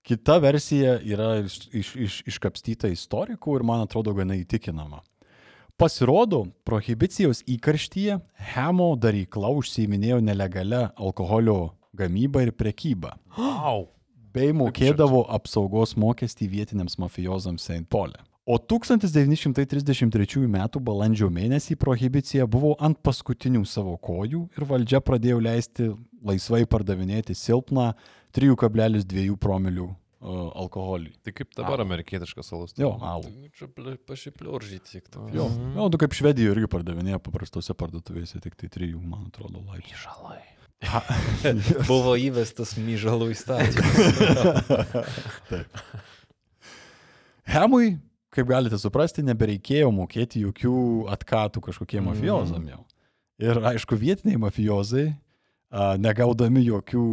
Kita versija yra iš, iš, iš, iškapstyta istorikų ir man atrodo gana įtikinama. Pasirodo, prohibicijos įkarštyje Hemo darykla užsiiminėjo nelegalia alkoholio gamyba ir prekyba Au. Bei mokėdavo apsaugos mokestį vietiniams mafijozams St. Paul'e. O 1933 m. balandžio mėnesį prohibicija buvo ant paskutinių savo kojų ir valdžia pradėjo leisti laisvai pardavinėti silpną 3,2 promilių uh, alkoholį. Tai kaip dabar Alų. amerikietiškas alus. Jo, alų. Čia pasipliuržyti tik to. Jo, jo nu kaip Švedijoje irgi pardavinėja paprastose parduotuvėse tik tai 3, man atrodo, laipsnių. Žalai. Buvo įvestas myžalų įstatymas. Hemui, kaip galite suprasti, nebereikėjo mokėti jokių atkatų kažkokiem mafijozam jau. Ir aišku, vietiniai mafijozai, a, negaudami jokių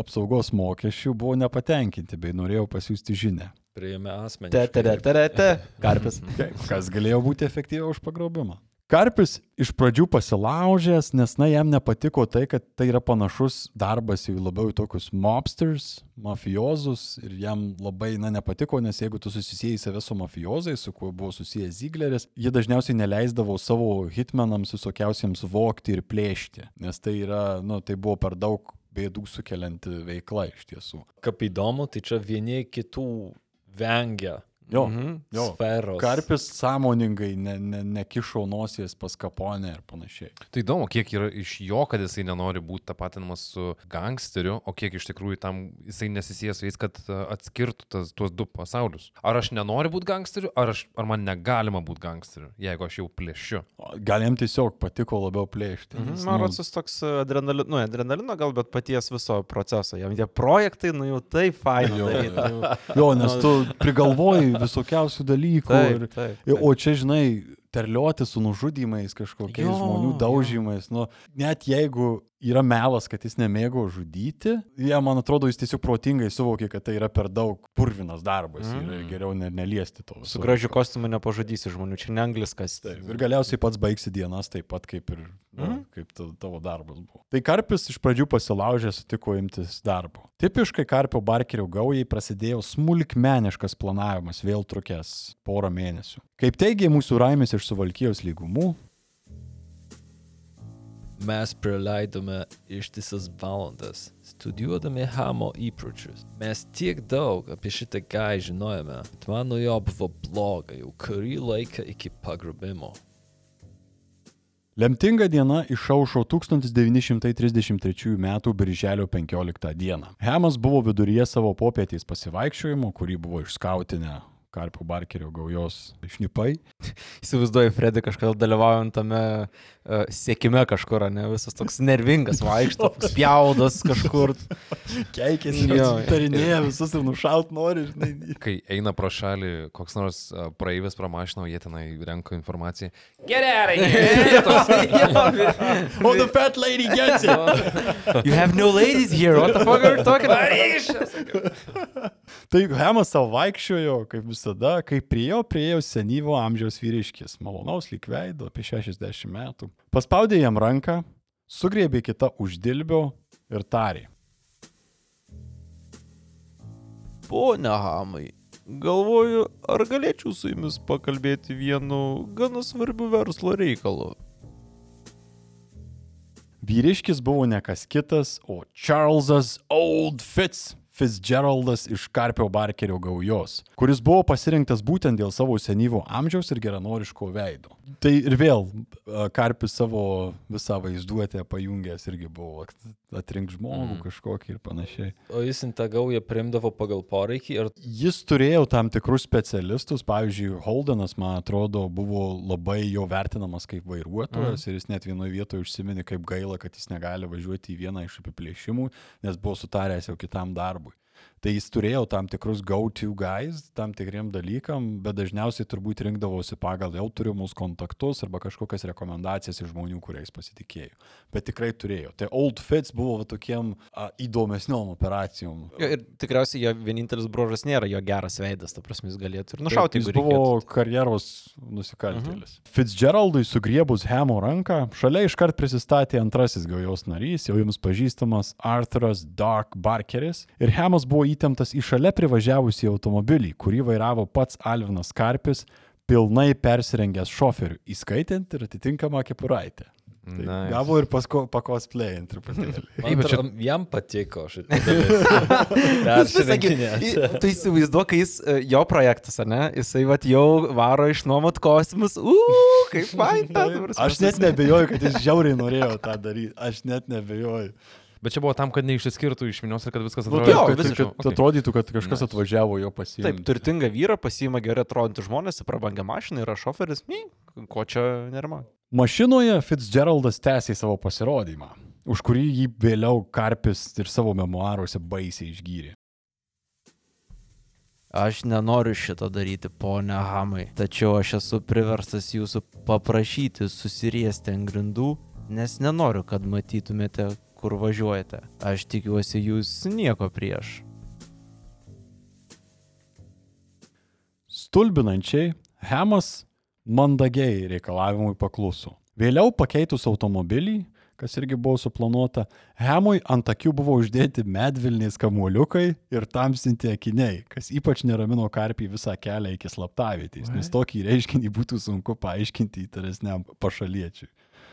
apsaugos mokesčių, buvo nepatenkinti bei norėjo pasiūsti žinę. Priėmė Te, asmenį. te, te, te, te, karpis. Kas galėjo būti efektyviau už pagrobimą? Karpis iš pradžių pasilaužęs, nes na jam nepatiko tai, kad tai yra panašus darbas į labiau į tokius mobsters, mafiozus ir jam labai na nepatiko, nes jeigu tu susisėjai save su mafiozai, su kuo buvo susijęs Zigleris, jie dažniausiai neleisdavo savo hitmenams visokiausiems vokti ir plėšti, nes tai yra, nu, tai buvo per daug bėdų sukelianti veikla iš tiesų. Kaip įdomu, tai čia vieni kitų vengia Jo, Mhm. jo. sferos. Karpis sąmoningai ne, ne, nekišo nosies pas kaponę ir panašiai. Tai įdomu, kiek yra iš jo, kad jisai nenori būti tapatinamas su gangsteriu, o kiek iš tikrųjų tam jisai nesisijęs su jais, kad a, atskirtų tas, tuos du pasaulius. Ar aš nenoriu būti gangsteriu, ar, aš, ar man negalima būti gangsteriu, jeigu aš jau plėšiu. Gal jam tiesiog patiko labiau plėšti. Mhm, Man nu, rodos toks adrenalino, nu, adrenalino gal, bet paties viso proceso. Jam tie projektai, nu jau taip fainai. Jo, nu. Jo, nes tu prigalvoji visokiausių dalykų. Taip, ir, taip, ir, taip. o čia, žinai, terlioti su nužudymais, kažkokiais Jo, žmonių jo. daužymais. Nu, net jeigu yra melas, kad jis nemėgo žudyti, jie, man atrodo, jis tiesiog protingai suvokė, kad tai yra per daug purvinas darbas Mhm. mm. ir geriau ne, neliesti to. Su gražiu kostiumu nepažudysi žmonių, čia ne angliskas. Taip, ir galiausiai pats baigsi dienas taip pat kaip ir Mhm. kaip ta- tavo darbas buvo. Tai Karpis iš pradžių pasilaužė, sutiko imtis darbo. Tipiškai Karpio Barkerio gaujai prasidėjo smulkmeniškas planavimas, vėl trukęs porą mėnesių. Kaip teigia mūsų Raimis iš Suvalkijos lygumų, Mes praleidome ištisas valandas studijuodami Hamo įpročius. Mes tiek daug apie šitą gai žinojome, kad man nuo jo buvo bloga jau kurį laiką iki pagrobimo. Lemtinga diena išaušo 1933 m. birželio 15 d. Hemas buvo viduryje savo popietės pasivaikščiojimo, kurį buvo išskautinę Karpio Barkerio gaujos šnipai. Įsivaizduoju, Fredį kažkodėl dalyvaujant tame uh, siekime kažkur, ne, visas toks nervingas vaikšto, spjaudas kažkur. Keikėsi, tarinėja visus ir nušaut nori, žinai. Kai eina pro šalį koks nors a, praeivis pro mašiną, o jie tenai renka informaciją. Oh, the fat lady gets it. You have no ladies here, what the fuck are you talking about? Tai Hemas savo vaikščiojo, kaip visada, kai prie jo priejo senyvo amžiaus vyriškis, malonaus lyg veido, apie 60 metų. Paspaudė jam ranką, sugriebė kitą uždilbio ir tarė. Pone Hamai, galvoju, ar galėčiau su jumis pakalbėti vienu gana svarbiu verslo reikalu. Vyriškis buvo ne kas kitas, o Charlesas Old Fitz. Fitzgeraldas iš Karpio Barkerio gaujos, kuris buvo pasirinktas būtent dėl savo senyvo amžiaus ir geranoriško veido. Tai ir vėl Karpis savo visą vaizduotę pajungęs irgi buvo atrink žmogų mm. kažkokį ir panašiai. O jis tą gaują primdavo pagal poreikį ir Jis turėjo tam tikrus specialistus, pavyzdžiui, Holdenas, man atrodo, buvo labai jo vertinamas kaip vairuotojas mm. ir jis net vienoje vietoje užsiminė, kaip gaila, kad jis negali važiuoti į vieną iš apiplėšimų, nes buvo sutaręs jau kitam darbui. Tai jis turėjo tam tikrus go-to guys, tam tikriem dalykam, bet dažniausiai turbūt rinkdavosi pagal jau turimus kontaktus arba kažkokias rekomendacijas iš žmonių, kuriais pasitikėjo. Bet tikrai turėjo. Tai Old Fits buvo va tokiem a, įdomesniom operacijom. Jo, ir tikriausiai jo vienintelis brožas nėra jo geras veidas, ta prasme jis galėtų ir Taip, nušauti, Jis jeigu buvo reikėtų. karjeros nusikaltėlis. Mhm. Fitzgeraldui sugriebus Hemo ranką, šalia iškart prisistatė antrasis gaujos narys, jau jums pažįstamas Arthuras Dark Barkeris. Ir Hemas buvo įtemptas į šalia privažiavusį automobilį, kurį vairavo pats Alvinas Karpis, pilnai persirengęs šoferiu, įskaitant ir atitinkamą kepuraitę. Tai Nice. Gavo ir pakosplėjant truputėlį. man bet čia- jam patiko šitą. Tu įsivaizduok, kai jis, e, jo projektas, ar ne, jisai vat jau varo išnuomot kostiumus, uuu, kaip prasme. Aš net nebejoju, kad jis žiauriai norėjo tą daryti. Aš net nebejoju. Bet čia buvo tam, kad neišsiskirtų iš minios ir kad viskas Nu, atrodo. taip, jo, kad, kad atrodytų, kad kažkas atvažiavo jo pasiimti. Taip, turtingą vyrą pasiima gerai atrodantys žmonės, prabangę mašiną, yra šoferis, mi, ko čia nerima. Mašinoje Fitzgeraldas tęsė savo pasirodymą, už kurį jį vėliau Karpis ir savo memoaruose baisiai išgyrė. Aš nenoriu šito daryti, ponia Hamai, tačiau aš esu priverstas jūsų paprašyti susiriesti ant grindų, nes nenoriu, kad matytumėte, kur važiuojate. Aš tikiuosi, jūs nieko prieš. Stulbinančiai, Hemas mandagiai reikalavimui pakluso. Vėliau pakeitus automobilį, kas irgi buvo suplanuota, Hemui ant akių buvo uždėti medvilniais kamuoliukai ir tamsinti akiniai, kas ypač neramino karpį visą kelią iki slaptavietės, nes tokį reiškinį būtų sunku paaiškinti įtaresniam pašaliečiui.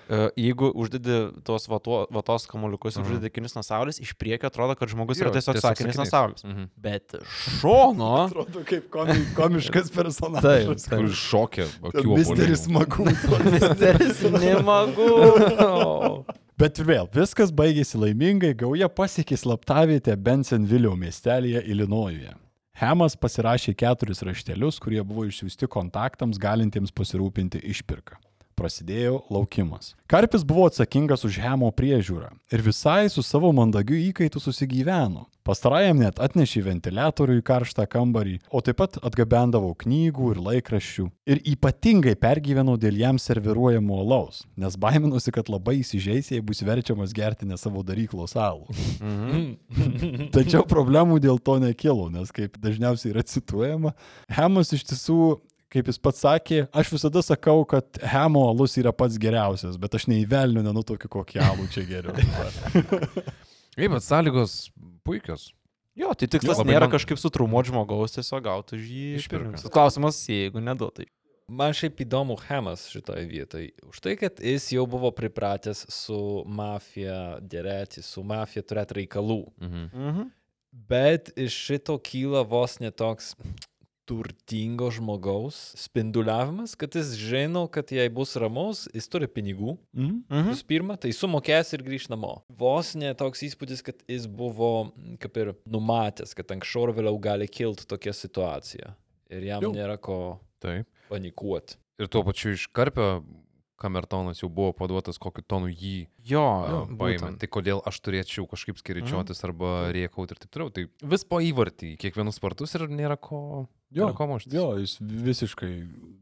E, Jeigu uždedi tuos vato, vatos kamuoliukus ir uždedi akinius nuo saulės, iš priekio atrodo, kad žmogus yra Jo, tiesiog tiesiog sakinys nuo saulės. Mhm. Bet iš šono. Atrodo kaip komi, komiškas personažas. Taip, taip. šokė akių Misteris Magų. Misteris nemagu. Bet ir vėl, viskas baigėsi laimingai, gauja pasiekė slaptavietę Bensonvilio miestelėje Ilinojuje. Hemas pasirašė keturis raštelius, kurie buvo išsiųsti kontaktams galintiems pasirūpinti išpirką. Prasidėjo laukimas. Karpis buvo atsakingas už Hemo priežiūrą ir visai su savo mandagiu įkaitu susigyveno. Pastarajam net atnešė ventiliatorių į karštą kambarį, o taip pat atgabendavo knygų ir laikraščių. Ir ypatingai pergyvenau dėl jam serviruojamo alaus, nes baiminusi, kad labai įsižeis, jei bus verčiamas gerti ne savo daryklos alų. Tačiau problemų dėl to nekilo, nes kaip dažniausiai yra cituojama, Hemas iš tiesų, kaip jis pats sakė, aš visada sakau, kad Hemo alus yra pats geriausias, bet aš neįvelniu nenutokiu kokį alų čia geriau. Taip, bet sąlygos puikios. Jo, tai tikslas Jo, nėra man- kažkaip sutrumuoti žmogaus, tiesiog gauti už jį išpirką. Klausimas, jeigu neduotai. Man šiaip įdomu Hemas šitoje vietoje. Už tai, kad jis jau buvo pripratęs su mafija dėrėti, su mafija turėti reikalų. Mhm. Mhm. Bet iš šito kyla vos netoks turtingo žmogaus spinduliavimas, kad jis žino, kad jei bus ramus, jis turi pinigų. Mhm. Mhm. Visų pirma, tai sumokės ir grįž namo. Vos netoks įspūdis, kad jis buvo kaip ir numatęs, kad anksčiau ar vėliau gali kilti tokia situacija. Ir jam Jau. nėra ko Taip. panikuoti. Ir tuo pačiu iš karpio kamertonas jau buvo paduotas kokiu tonu jį Jo, jo, būtent. Tai kodėl aš turėčiau kažkaip skiričiotis arba riekauti ir taip toliau. Tai vis po įvartį, kiekvienus vartus ir nėra ko, Jo, ko muštis. jo, jis visiškai,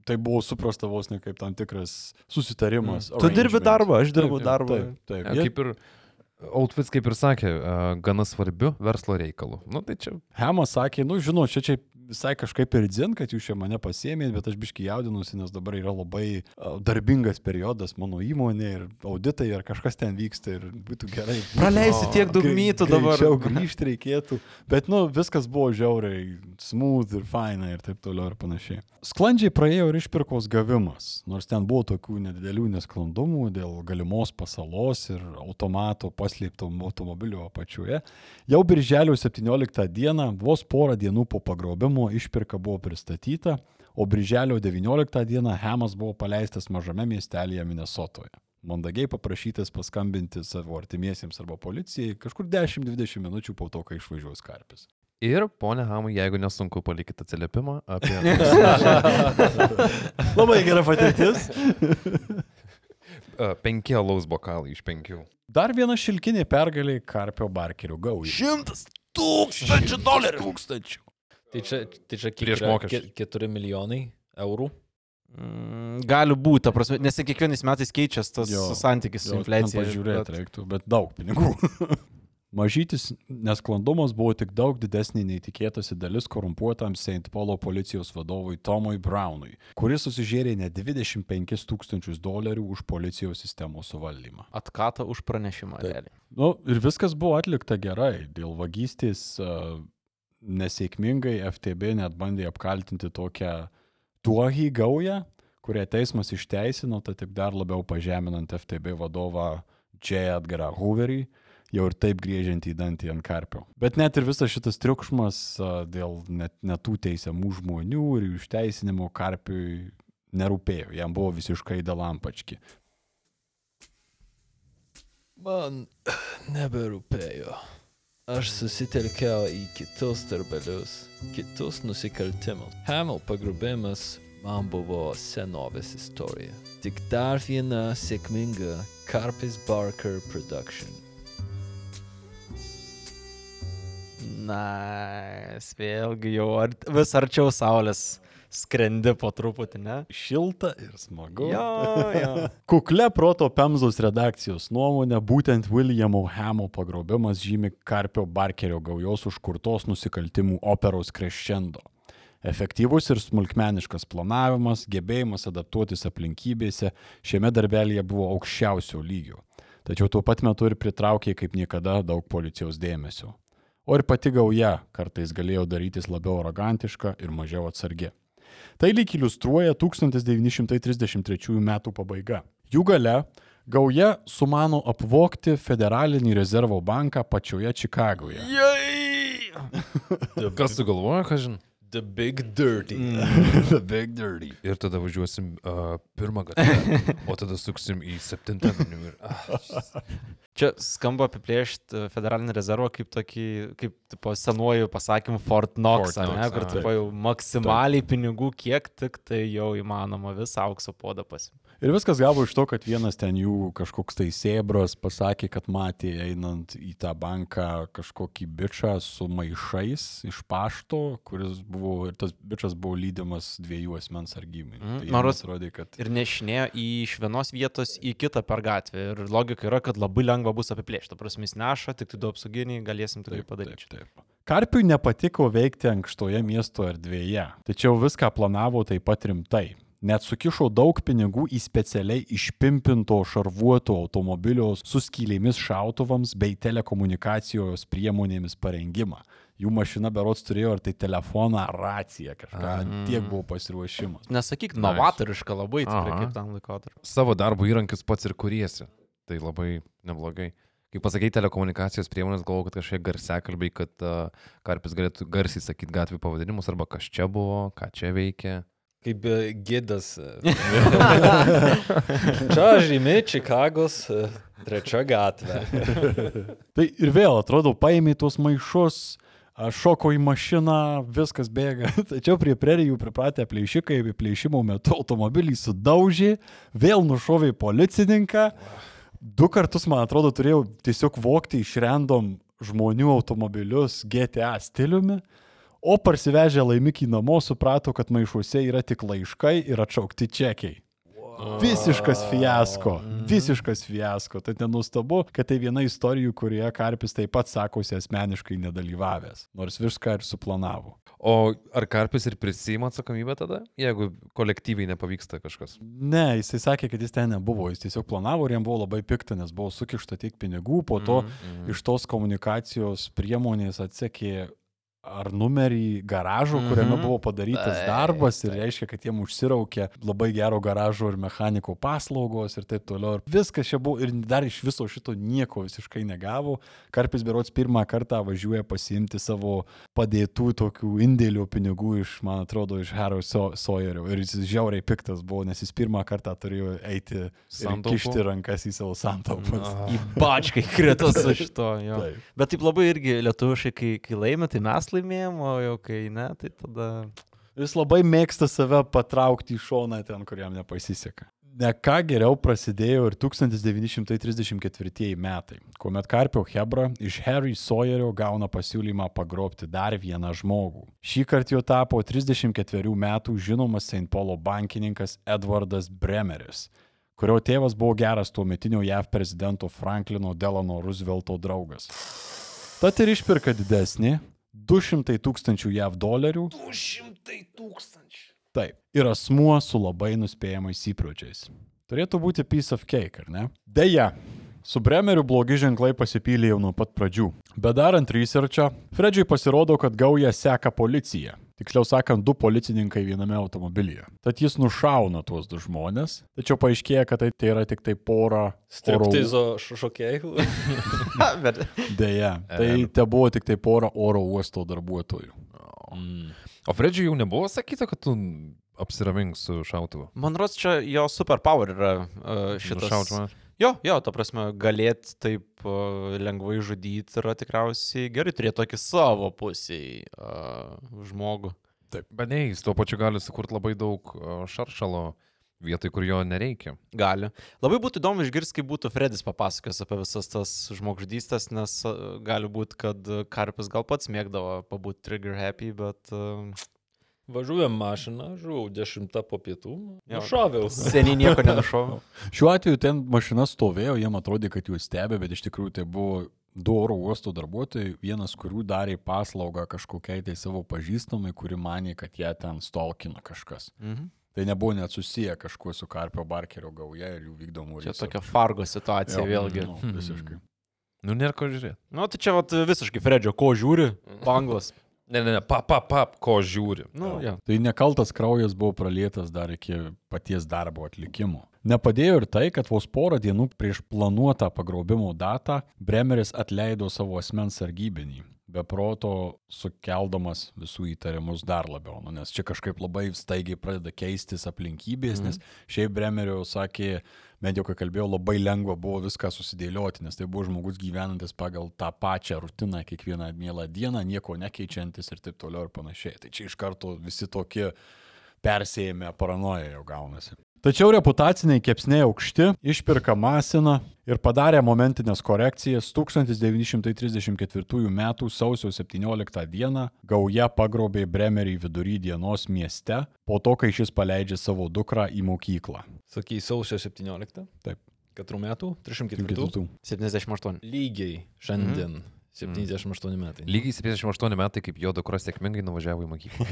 tai buvo suprasta vos ne kaip tam tikras susitarimas. Tu dirbi darbą, aš dirbu Taip, darbą. Taip, taip. Ja, Jie- kaip ir Outfits, kaip ir sakė, gana svarbiu verslo reikalu. Nu, tai čia Hemas sakė, nu žinau, čia čia visai kažkaip ir dzin, kad jūs čia mane pasėmėt, bet aš biškai jaudinusi, nes dabar yra labai darbingas periodas mano įmonė ir auditai ir kažkas ten vyksta ir būtų gerai. Praleisi tiek daug mytų dabar. greičiau grįžti reikėtų. Bet, nu, viskas buvo žiauriai smooth ir faina ir taip toliau ir panašiai. Sklandžiai praėjo ir išpirkos gavimas, nors ten buvo tokių nedidelių nesklandumų dėl galimos pasalos ir automato paslėpto automobilio apačioje. Jau birželio 17 dieną, vos porą dienų po pagrobimo, išpirka buvo pristatyta, o birželio 19 dieną Hemas buvo paleistas mažame miestelėje Minnesotoje mandagiai paprašytas paskambinti savo artimiesiems arba policijai kažkur 10-20 minučių po to, kai išvažiuos karpis. Ir, ponia Hamai, jeigu nesunku, palikite atsiliepimą apie... Labai gera patirtis. Penki alaus bokalai iš penkių. Dar viena šilkinė pergalė Karpio Barkerio gaujai. Šimtas tūkstančių dolerių. Tūkstančių. Tai čia, tai čia kiek Prieš mokesčius. Ke- 4 milijonai eurų. Mm, Gali būti, prasme, nes kiekvienais metais keičiasi tas Jo, santykis su Jo, infliacija. Pažiūrėti bet- reiktų, bet daug pinigų. Mažytis nesklandumas buvo tik daug didesnė nei tikėtasi dalis korumpuotam St. Paulo policijos vadovui Tomui Brownui, kuris susižėrė net 25 tūkstančius dolerių už policijos sistemos suvaldymą. Atkata už pranešimą. Realiai. Nu, ir viskas buvo atlikta gerai. Dėl vagystės uh, nesėkmingai FTB net bandė apkaltinti tokią tuohį gaują, kurią teismas išteisino, tai tik dar labiau pažeminant FTB vadovą J. Edgarą Hooverį, jau ir taip griežiant į dantį ant karpio. Bet net ir visas šitas triukšmas dėl net netų teisiamų žmonių ir jų išteisinimo karpiui nerūpėjo, jam buvo visiškai dalampački. Man neberūpėjo. Aš susitelkiau į kitus darbelius, kitus nusikaltimus. Hamel pagrubimas man buvo senovės istorija. Tik dar viena sėkminga Carpis Barker production. Na, vėlgi jau ar, vis arčiau saulės skrendi po truputį, ne? Šilta ir smagu. Jo, jo. Kukle proto Pemzos redakcijos nuomonė, būtent Williamo Hamo pagrobimas žymi Karpio Barkerio gaujos užkurtos nusikaltimų operos crescendo. Efektyvus ir smulkmeniškas planavimas, gebėjimas adaptuotis aplinkybėse šiame darbelėje buvo aukščiausio lygio. Tačiau tuo pat metu ir pritraukė kaip niekada daug policijos dėmesio. O ir pati gauja kartais galėjo darytis labiau arogantiška ir mažiau atsargi. Tai lyg iliustruoja 1933 m. pabaiga. Jų gale gauja sumano apvokti Federalinį rezervo banką pačioje Čikagoje. Kas sugalvoja, ką žin? The Big Dirty. The Big Dirty. Ir tada važiuosim uh, pirmą gatvę, o tada suksim į septintą aveniu. Ir, ah, Čia skamba apiplėšti federalinį rezervą kaip tokį, kaip tipo, senuoju pasakymu Fort Knox, Fort Knox ne, kur tipo, jau maksimaliai pinigų, kiek tik tai jau įmanoma visą aukso podą pasimti. Ir viskas gavo iš to, kad vienas ten jų kažkoks tai sėbras pasakė, kad matė einant į tą banką kažkokį bičią su maišais iš pašto, kuris buvo, ir tas bičias buvo lydimas dviejų asmens sargymai. Mhm. Tai rods- atrodė, kad... Ir nešinėjo iš vienos vietos į kitą per gatvę. Ir logika yra, kad labai lengva bus apiplėšti. Prasme, jis neša, tik tai du apsauginiai galėsim tai padaryti. Taip, taip. Karpiui nepatiko veikti ankštoje miesto erdvėje, tačiau viską planavo taip pat rimtai. Net sukišo daug pinigų į specialiai išpimpinto šarvuoto automobilio su skylėmis šautuvams bei telekomunikacijos priemonėmis parengimą. Jų mašina berots turėjo ir tai telefoną, raciją, kažką, mm. tiek buvo pasiruošimas. Nesakyk, novatoriška labai tikrai Aha. kaip tam laikotarpiu. savo darbo įrankius pats ir kuriesi. Tai labai neblogai. Kai pasakai telekomunikacijos priemonės, galvoju, kad kažkiek garsiakalbiai, kad uh, Karpis galėtų garsiai sakyti gatvių pavadinimus arba kas čia buvo, ką čia veikia. Kaip e, gidas. e. Čia žymi Čikagos e, trečia gatvė. Tai ir vėl, atrodo, paėmė tuos maišus, šoko į mašiną, viskas bėga. Tačiau prie prerijų pripratę plėšikai, plėšimo metu automobilį sudaužė, vėl nušovė policininką. Du kartus, man atrodo, turėjau tiesiog vokti iš random žmonių automobilius GTA stiliumi. O parsivežę laimikį namo suprato, kad maišuose yra tik laiškai ir atšaukti čekiai. Visiškas fiasko, visiškas fiasko. Tai nenustabu, kad tai viena istorijų, kurioje Karpis taip pat sakosi asmeniškai nedalyvavęs, nors viską ir suplanavo. O ar Karpis ir prisima atsakomybę tada, jeigu kolektyviai nepavyksta kažkas? Ne, jisai sakė, kad jis ten nebuvo, jis tiesiog planavo ir jam buvo labai pikta, nes buvo sukišta tiek pinigų, po to mm -hmm. iš tos komunikacijos priemonės atsekė ar numerį garažo, kuriame Mhm. buvo padarytas Taip, darbas ir taip. reiškia, kad jiem užsiraukė labai gero garažo ir mechaniko paslaugos ir taip toliau. Ir viskas čia buvo ir dar iš viso šito nieko visiškai negavo. Karpis Berots pirmą kartą važiuoja pasiimti savo padėtų tokių indėlių pinigų iš, man atrodo, iš Harry so Sawyerio. Ir jis žiauriai piktas buvo, nes jis pirmą kartą turėjo eiti ir Santaupų? kišti rankas į savo santaupas. Į bačką krito su šito. Jo. Taip. Bet taip labai irgi lietuviškai, kai, kai laimė, tai mes laimėjom, o jau kai ne, tai tada... Jis labai mėgsta save patraukti į šoną ten, kuriam nepasiseka. Ne ką geriau prasidėjo ir 1934 metai, kuomet Karpio Hebra iš Harry Sawyerio gauna pasiūlymą pagrobti dar vieną žmogų. Šį kartą jo tapo 34 metų žinomas St. Paulo bankininkas Edvardas Bremeris, kurio tėvas buvo geras tuometinio JAV prezidento Franklino Delano Roosevelto draugas. Tad ir išpirka didesnį 200 tūkstančių JAV dolerių 200 tūkstančių. Taip. Ir asmuo su labai nuspėjamais įpročiais. Turėtų būti piece of cake, ar ne? Deja, su Bremeriu blogi ženklai pasipylė jau nuo pat pradžių. Bet darant researchą, Fredžiui pasirodo, kad gaują seka policija. Tiksliau sakant, du policininkai viename automobilyje. Tad jis nušauna tuos du žmonės, tačiau paaiškėja, kad tai, tai yra tik tai pora oro... Striptizo š- šokėjų. Bet Deja, tai te buvo tik tai pora oro uosto darbuotojų. O Fredžiui jau nebuvo sakyta, kad tu apsiramink su šautuvu. man rodos, čia jo superpower yra uh, šitas. Mane. Jo, jo, ta prasme, galėt taip uh, lengvai žudyti yra tikriausiai gerai turėti tokį savo pusiai uh, žmogų. Bet ne, jis tuo pačiu gali sukurti labai daug šaršalo vietoj, kur jo nereikia. Gali. Labai būtų įdomu išgirsti, kaip būtų Fredis papasakęs apie visas tas žmogžudystės, nes gali būti, kad uh, Karpis gal pats mėgdavo pabūti trigger happy, bet uh, Važiuojam mašiną, žuvau 10 po pietų. Jo. Šoviau. seniai nieko nenušau. Šiuo atveju ten mašina stovėjo, jiem atrodė, kad juos stebė, bet iš tikrųjų tai buvo du oro uosto darbuotojai, vienas kurių darė paslaugą kažkokiai tai savo pažįstamai, kuri manė, kad ją ten stalkina kažkas. Mhm. Tai nebuvo net susiję kažkuo su Karpio Barkerio gauja ir jų vykdomų Čia reisų. tokia Fargo situacija Jo, vėlgi. Nu, visiškai. Nu, nėra ko žiūrėti. Nu, tai čia vat, visiškai Fredžio, ko žiūri, banglas. Ne, ne, ne, pap, pap, pap, ko žiūri. Nu, ja. Tai nekaltas kraujas buvo pralietas dar iki paties darbo atlikimo. Nepadėjo ir tai, kad vos porą dienų prieš planuotą pagrobimo datą Bremeris atleido savo asmens sargybinį, be proto sukeldamas visų įtarimus dar labiau, nu, nes čia kažkaip labai staigiai pradeda keistis aplinkybės, mm. nes šiaip Bremerio sakė, bent jau kai kalbėjau, labai lengva buvo viską susidėlioti, nes tai buvo žmogus gyvenantis pagal tą pačią rutiną kiekvieną mielą dieną, nieko nekeičiantis ir taip toliau ir panašiai. Tai čia iš karto visi tokie persėjame paranoja jau gaunasi. Tačiau reputaciniai kepsniai aukšti, išpirka masina ir padarė momentinės korekcijas 1934 m. sausio 17 d. gauja pagrobė Bremerį vidury dienos mieste, po to, kai šis paleidžia savo dukrą į mokyklą. Sakai, sausio 17. Taip. Katrų metų? 304. Kitų. 78. Lygiai šiandien. 78 metai. Lygiai 78 metai, kaip jo dukra sėkmingai nuvažiavo į mokyklą.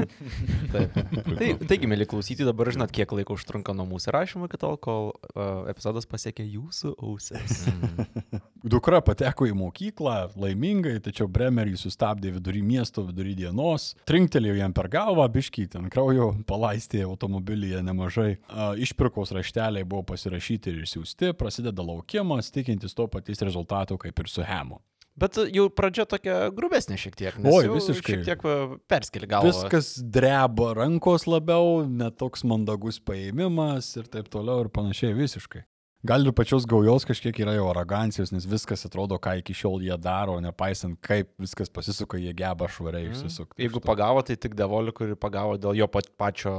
Taip. Tai, taigi, mėly klausyti, dabar žinot, kiek laiko užtrunka nuo mūsų rašymo iki tol, kol uh, epizodas pasiekė jūsų ausis. Dukra pateko į mokyklą laimingai, tačiau Bremerį sustabdė vidury miesto, vidury dienos, trinktelėjo jam per galvą, biškį ten kraujo palaistė automobilyje nemažai. A, Išpirkos rašteliai buvo pasirašyti ir išsiųsti, prasideda laukimas, tikintis to paties rezultato kaip ir su Hemu. Bet jau pradžia tokia grubesnė šiek tiek. Oi, visiškai. Šiek tiek perskeli galvą. Viskas dreba rankos labiau, netoks mandagus paėmimas ir taip toliau ir panašiai visiškai. Gal ir pačios gaujos kažkiek yra jau arogancijos, nes viskas atrodo, ką iki šiol jie daro, nepaisant kaip viskas pasisuka, jie geba švariai išsisukti. Jeigu pagavo, tai tik Devolį, kurį pagavo dėl jo pačio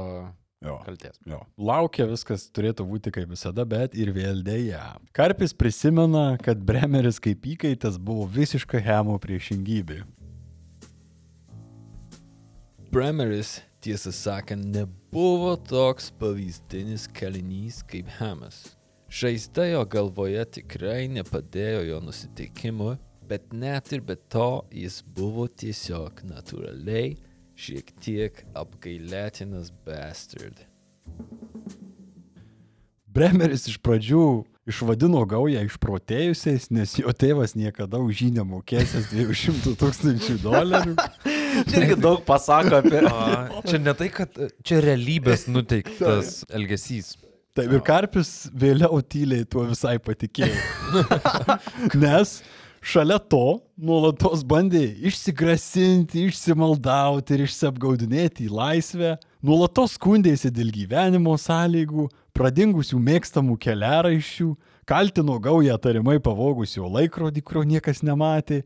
Jo. kalties. Jo. Laukia viskas turėtų būti kaip visada, bet ir vėl dėja. Karpis prisimena, kad Bremeris kaip įkaitas buvo visiška Hemo priešingybė. Bremeris, tiesą sakant, nebuvo toks pavyzdinis kalinys kaip Hamas. Žaizda jo galvoje tikrai nepadėjo jo nusiteikimui, bet net ir be to jis buvo tiesiog natūraliai šiek tiek apgailėtinas bastard. Bremeris iš pradžių išvadino gaują išprotėjusiais, nes jo tėvas niekada už jį nemokėsės 200 tūkstančių dolerių. Čia irgi daug pasako apie... A, čia ne tai, kad čia realybės nuteiktas elgesys. Taip ir Karpis vėliau tyliai tuo visai patikėjo. Nes šalia to nuolatos bandė išsigrasinti, išsimaldauti ir išsiapgaudinėti į laisvę, nuolatos skundėsi dėl gyvenimo sąlygų, pradingusių mėgstamų keliaraiščių, kaltino gaują tarimai pavogus jo laikrodį, kurio niekas nematė,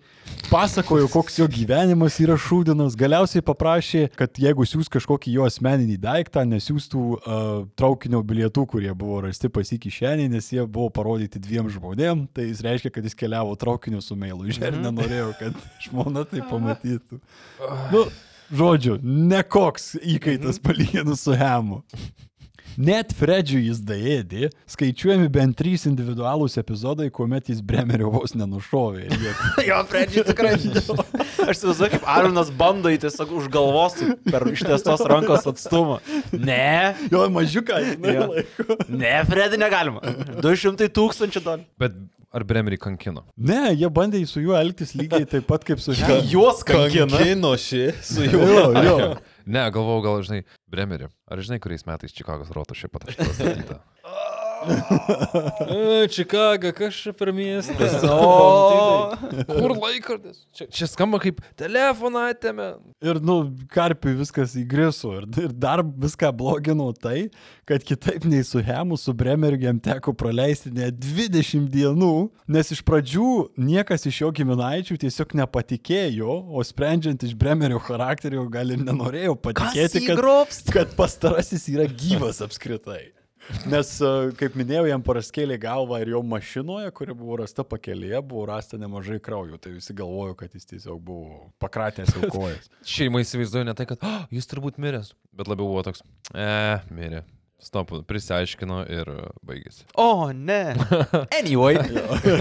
pasakojo, koks jo gyvenimas yra šūdinas, galiausiai paprašė, kad jeigu siūs kažkokį jo asmeninį daiktą, nesiūstų uh, traukinio bilietų, kurie buvo rasti pasikišenį, nes jie buvo parodyti dviem žmonėm, tai jis reiškia, kad jis keliavo traukiniu su meilu ir nenorėjo, kad žmona tai pamatytų. Nu, žodžiu, nekoks įkaitas palyginus su Hemu. Net Fredžiui jis daėdė, skaičiuojami bent trys individualūs epizodai, kuomet jis Bremerio vos nenušovė. Jo, Fredžiui tikrai. Aš įsivaizduoju, kaip Arminas bando į tiesiog už galvos per ištiestos rankos atstumą. Ne, Jo, mažiuką, laiko. ne, Fredį negalima. 200 tūkstančių dolerių. Bet ar Bremerį kankino? Ne, jie bandė su juo elgtis lygiai taip pat kaip su Hemu. Juos kankina. Kankino ši su Jo, jo. Ne, galvojau, gal žinai, Bremerį. Ar žinai, kuriais metais Čikagos rotušė patašyta? Čikaga, kas čia per miestas? O, Kur laikrodis? Čia, čia skamba kaip telefoną atėmė. Ir, nu, karpiui viskas įgriso. Ir, ir dar viską blogino tai, kad kitaip nei su Hemu, su Bremeriu jam teko praleisti net 20 dienų, nes iš pradžių niekas iš jo giminaičių tiesiog nepatikėjo, o sprendžiant iš Bremerio charakterio gal ir nenorėjo patikėti, kad, kad pastarasis yra gyvas apskritai. Nes, e, kaip minėjau, jam paraskėlė galvą ir jo mašinoje, kuri buvo rasta pakelėje, buvo rasta nemažai kraujo. Tai visi galvojo, kad jis tiesiog buvo pakratęs jau kojas. Šeima įsivaizduoja ne tai, kad oh, jis turbūt miręs, bet labiau buvo toks, e, mirė. Stop, prisiaiškino ir e, baigėsi. O, ne. Anyway.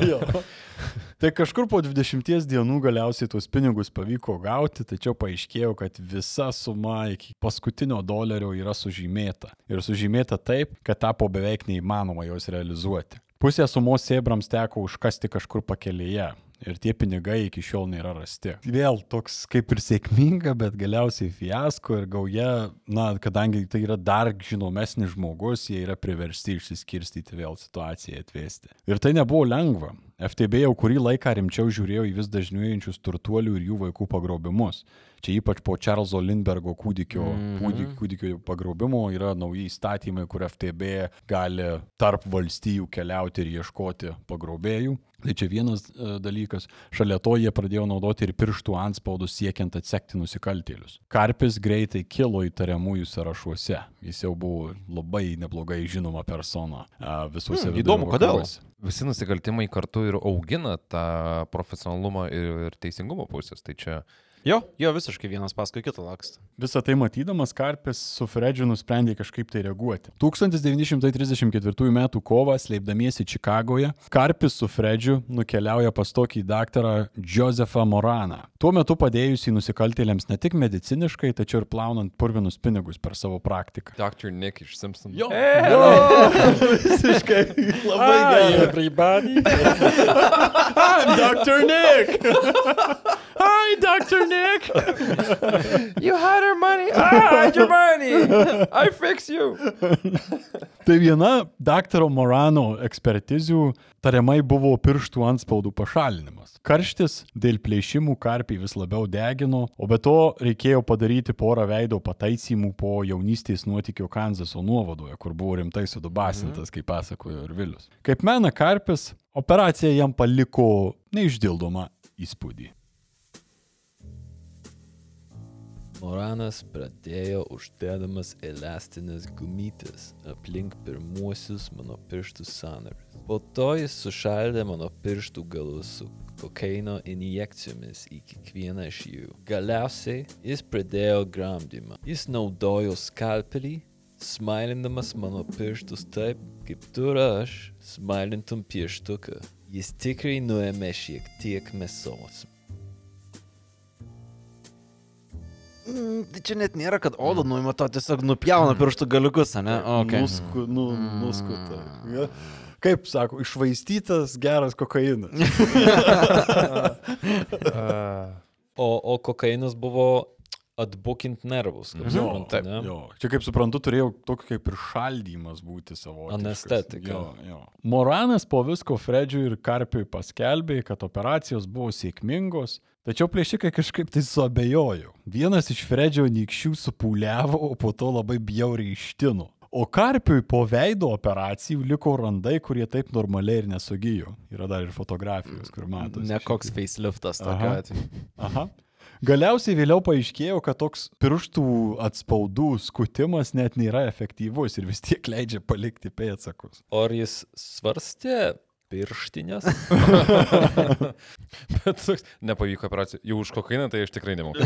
Jo. Tai kažkur po 20 dienų galiausiai tuos pinigus pavyko gauti, tačiau paaiškėjo, kad visa suma iki paskutinio dolerio yra sužymėta. Ir sužymėta taip, kad tapo beveik neįmanoma jos realizuoti. Pusę sumos sėbrams teko užkasti kažkur pakelėje. Ir tie pinigai iki šiol nėra rasti. Vėl toks kaip ir sėkminga, bet galiausiai fiasko ir gauja, na, kadangi tai yra dar žinomesnis žmogus, jie yra priversti išsiskirstyti vėl situaciją atvesti. Ir tai nebuvo lengva. FTB jau kurį laiką rimčiau žiūrėjo į vis dažnėjančius turtuolių ir jų vaikų pagrobimus. Čia ypač po Čarlzo Lindbergo kūdikio, mm -hmm. kūdikio, pagrobimo yra nauji įstatymai, kur FTB gali tarp valstijų keliauti ir ieškoti pagrobėjų. Tai čia vienas e, dalykas. Šalia to jie pradėjo naudoti ir pirštų anspaudus siekiant atsekti nusikaltėlius. Karpis greitai kilo įtariamųjų sąrašuose. Jis jau buvo labai neblogai žinoma persona visuose Hmm, įdomu, kodėl? vakaruose. Visi nusikaltimai kartu ir augina tą profesionalumą ir, ir teisingumo pusės. Tai čia Jo, jo visiškai vienas paskui kitą lakstą. Visą tai matydamas, Karpis su Fredžiu nusprendė kažkaip tai reaguoti. 1934 m. kovą, slėpdamiesi Čikagoje, Karpis su Fredžiu nukeliauja pas tokį daktarą Josefą Moraną. Tuo metu padėjusį nusikaltėliams ne tik mediciniškai, tačiau ir plaunant purvinus pinigus per savo praktiką. Dr. Nick iš Simpson. Jo, jo, visiškai labai gerai. everybody. I'm Dr. Nick. Hi, Dr. Nick. Dick! you had her money! Ah, your money! I fix you! Tai viena daktaro Morano ekspertizių tariamai buvo pirštų anspaudų pašalinimas. Karštis dėl plėšimų karpiai vis labiau degino, o be to reikėjo padaryti porą veido pataisymų po jaunystės nuotykio Kanzaso nuovadoje, kur buvo rimtai sudubasintas, kaip pasakojo ir Vilius. Kaip mena karpis, operacija jam paliko neišdildomą įspūdį. Moranas pradėjo uždėdamas elastinės gumytės aplink pirmuosius mano pirštų sanarius. Po to jis sušaldė mano pirštų galus su kokaino injekcijomis į kiekvieną iš jų. Galiausiai jis pradėjo gramdymą. Jis naudojo skalpelį, smailindamas mano pirštus taip, kaip tu ir aš smailintum pieštuką. Jis tikrai nuėmė šiek tiek mėsos. Mm, tai čia net nėra, kad odą nuima, to tiesiog nupjauna pirštų galiukus, ne? Okay. Nusku, nu, nuskuta. Ja. Kaip sako, išvaistytas geras kokainas. O, o kokainas buvo atbukint nervus, kaip Jo, suprantu, ne? jo. Čia kaip suprantu, turėjo tokį kaip ir šaldymas būti savo. Anestetika. Jo, jo. Moranas po visko Fredžiui ir Karpiui paskelbė, kad operacijos buvo sėkmingos, tačiau plėšikai kažkaip tai suabejojo. Vienas iš Fredžio nykščių supūliavo, o po to labai bjauriai ištino. O Karpiui po veido operacijų liko randai, kurie taip normaliai ir nesugijo. Yra dar ir fotografijos, kur matosi. Ne koks faceliftas tokia atveju. Aha. Galiausiai vėliau paaiškėjo, kad toks pirštų atspaudų skutimas net nėra efektyvus ir vis tiek leidžia palikti pėdsakus. O ar jis svarstė pirštinės? Bet toks, nepavyko operacija. Jau už kokainą tai aš tikrai nemoku.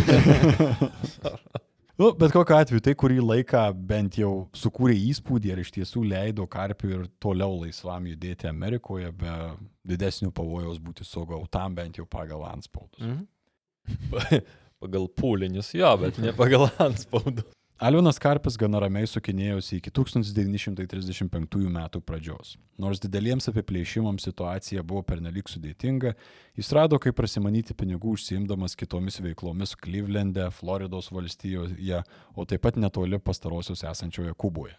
Nu, bet kokiu atveju, tai kurį laiką bent jau sukūrė įspūdį ir iš tiesų leido karpiui ir toliau laisvam judėti Amerikoje be didesnių pavojaus būti sugautam bent jau pagal anspaudus. Mhm. pagal pūlinius, jo, bet ne pagal anspaudą. Alvinas Karpis gana ramiai sukinėjosi iki 1935 metų pradžios. Nors dideliems apiplėšimams situacija buvo pernelyg sudėtinga, jis rado, kaip prasimanyti pinigų užsiimdamas kitomis veiklomis Clevelande, Floridos valstijoje, o taip pat netoli pastarosios esančioje Kuboje.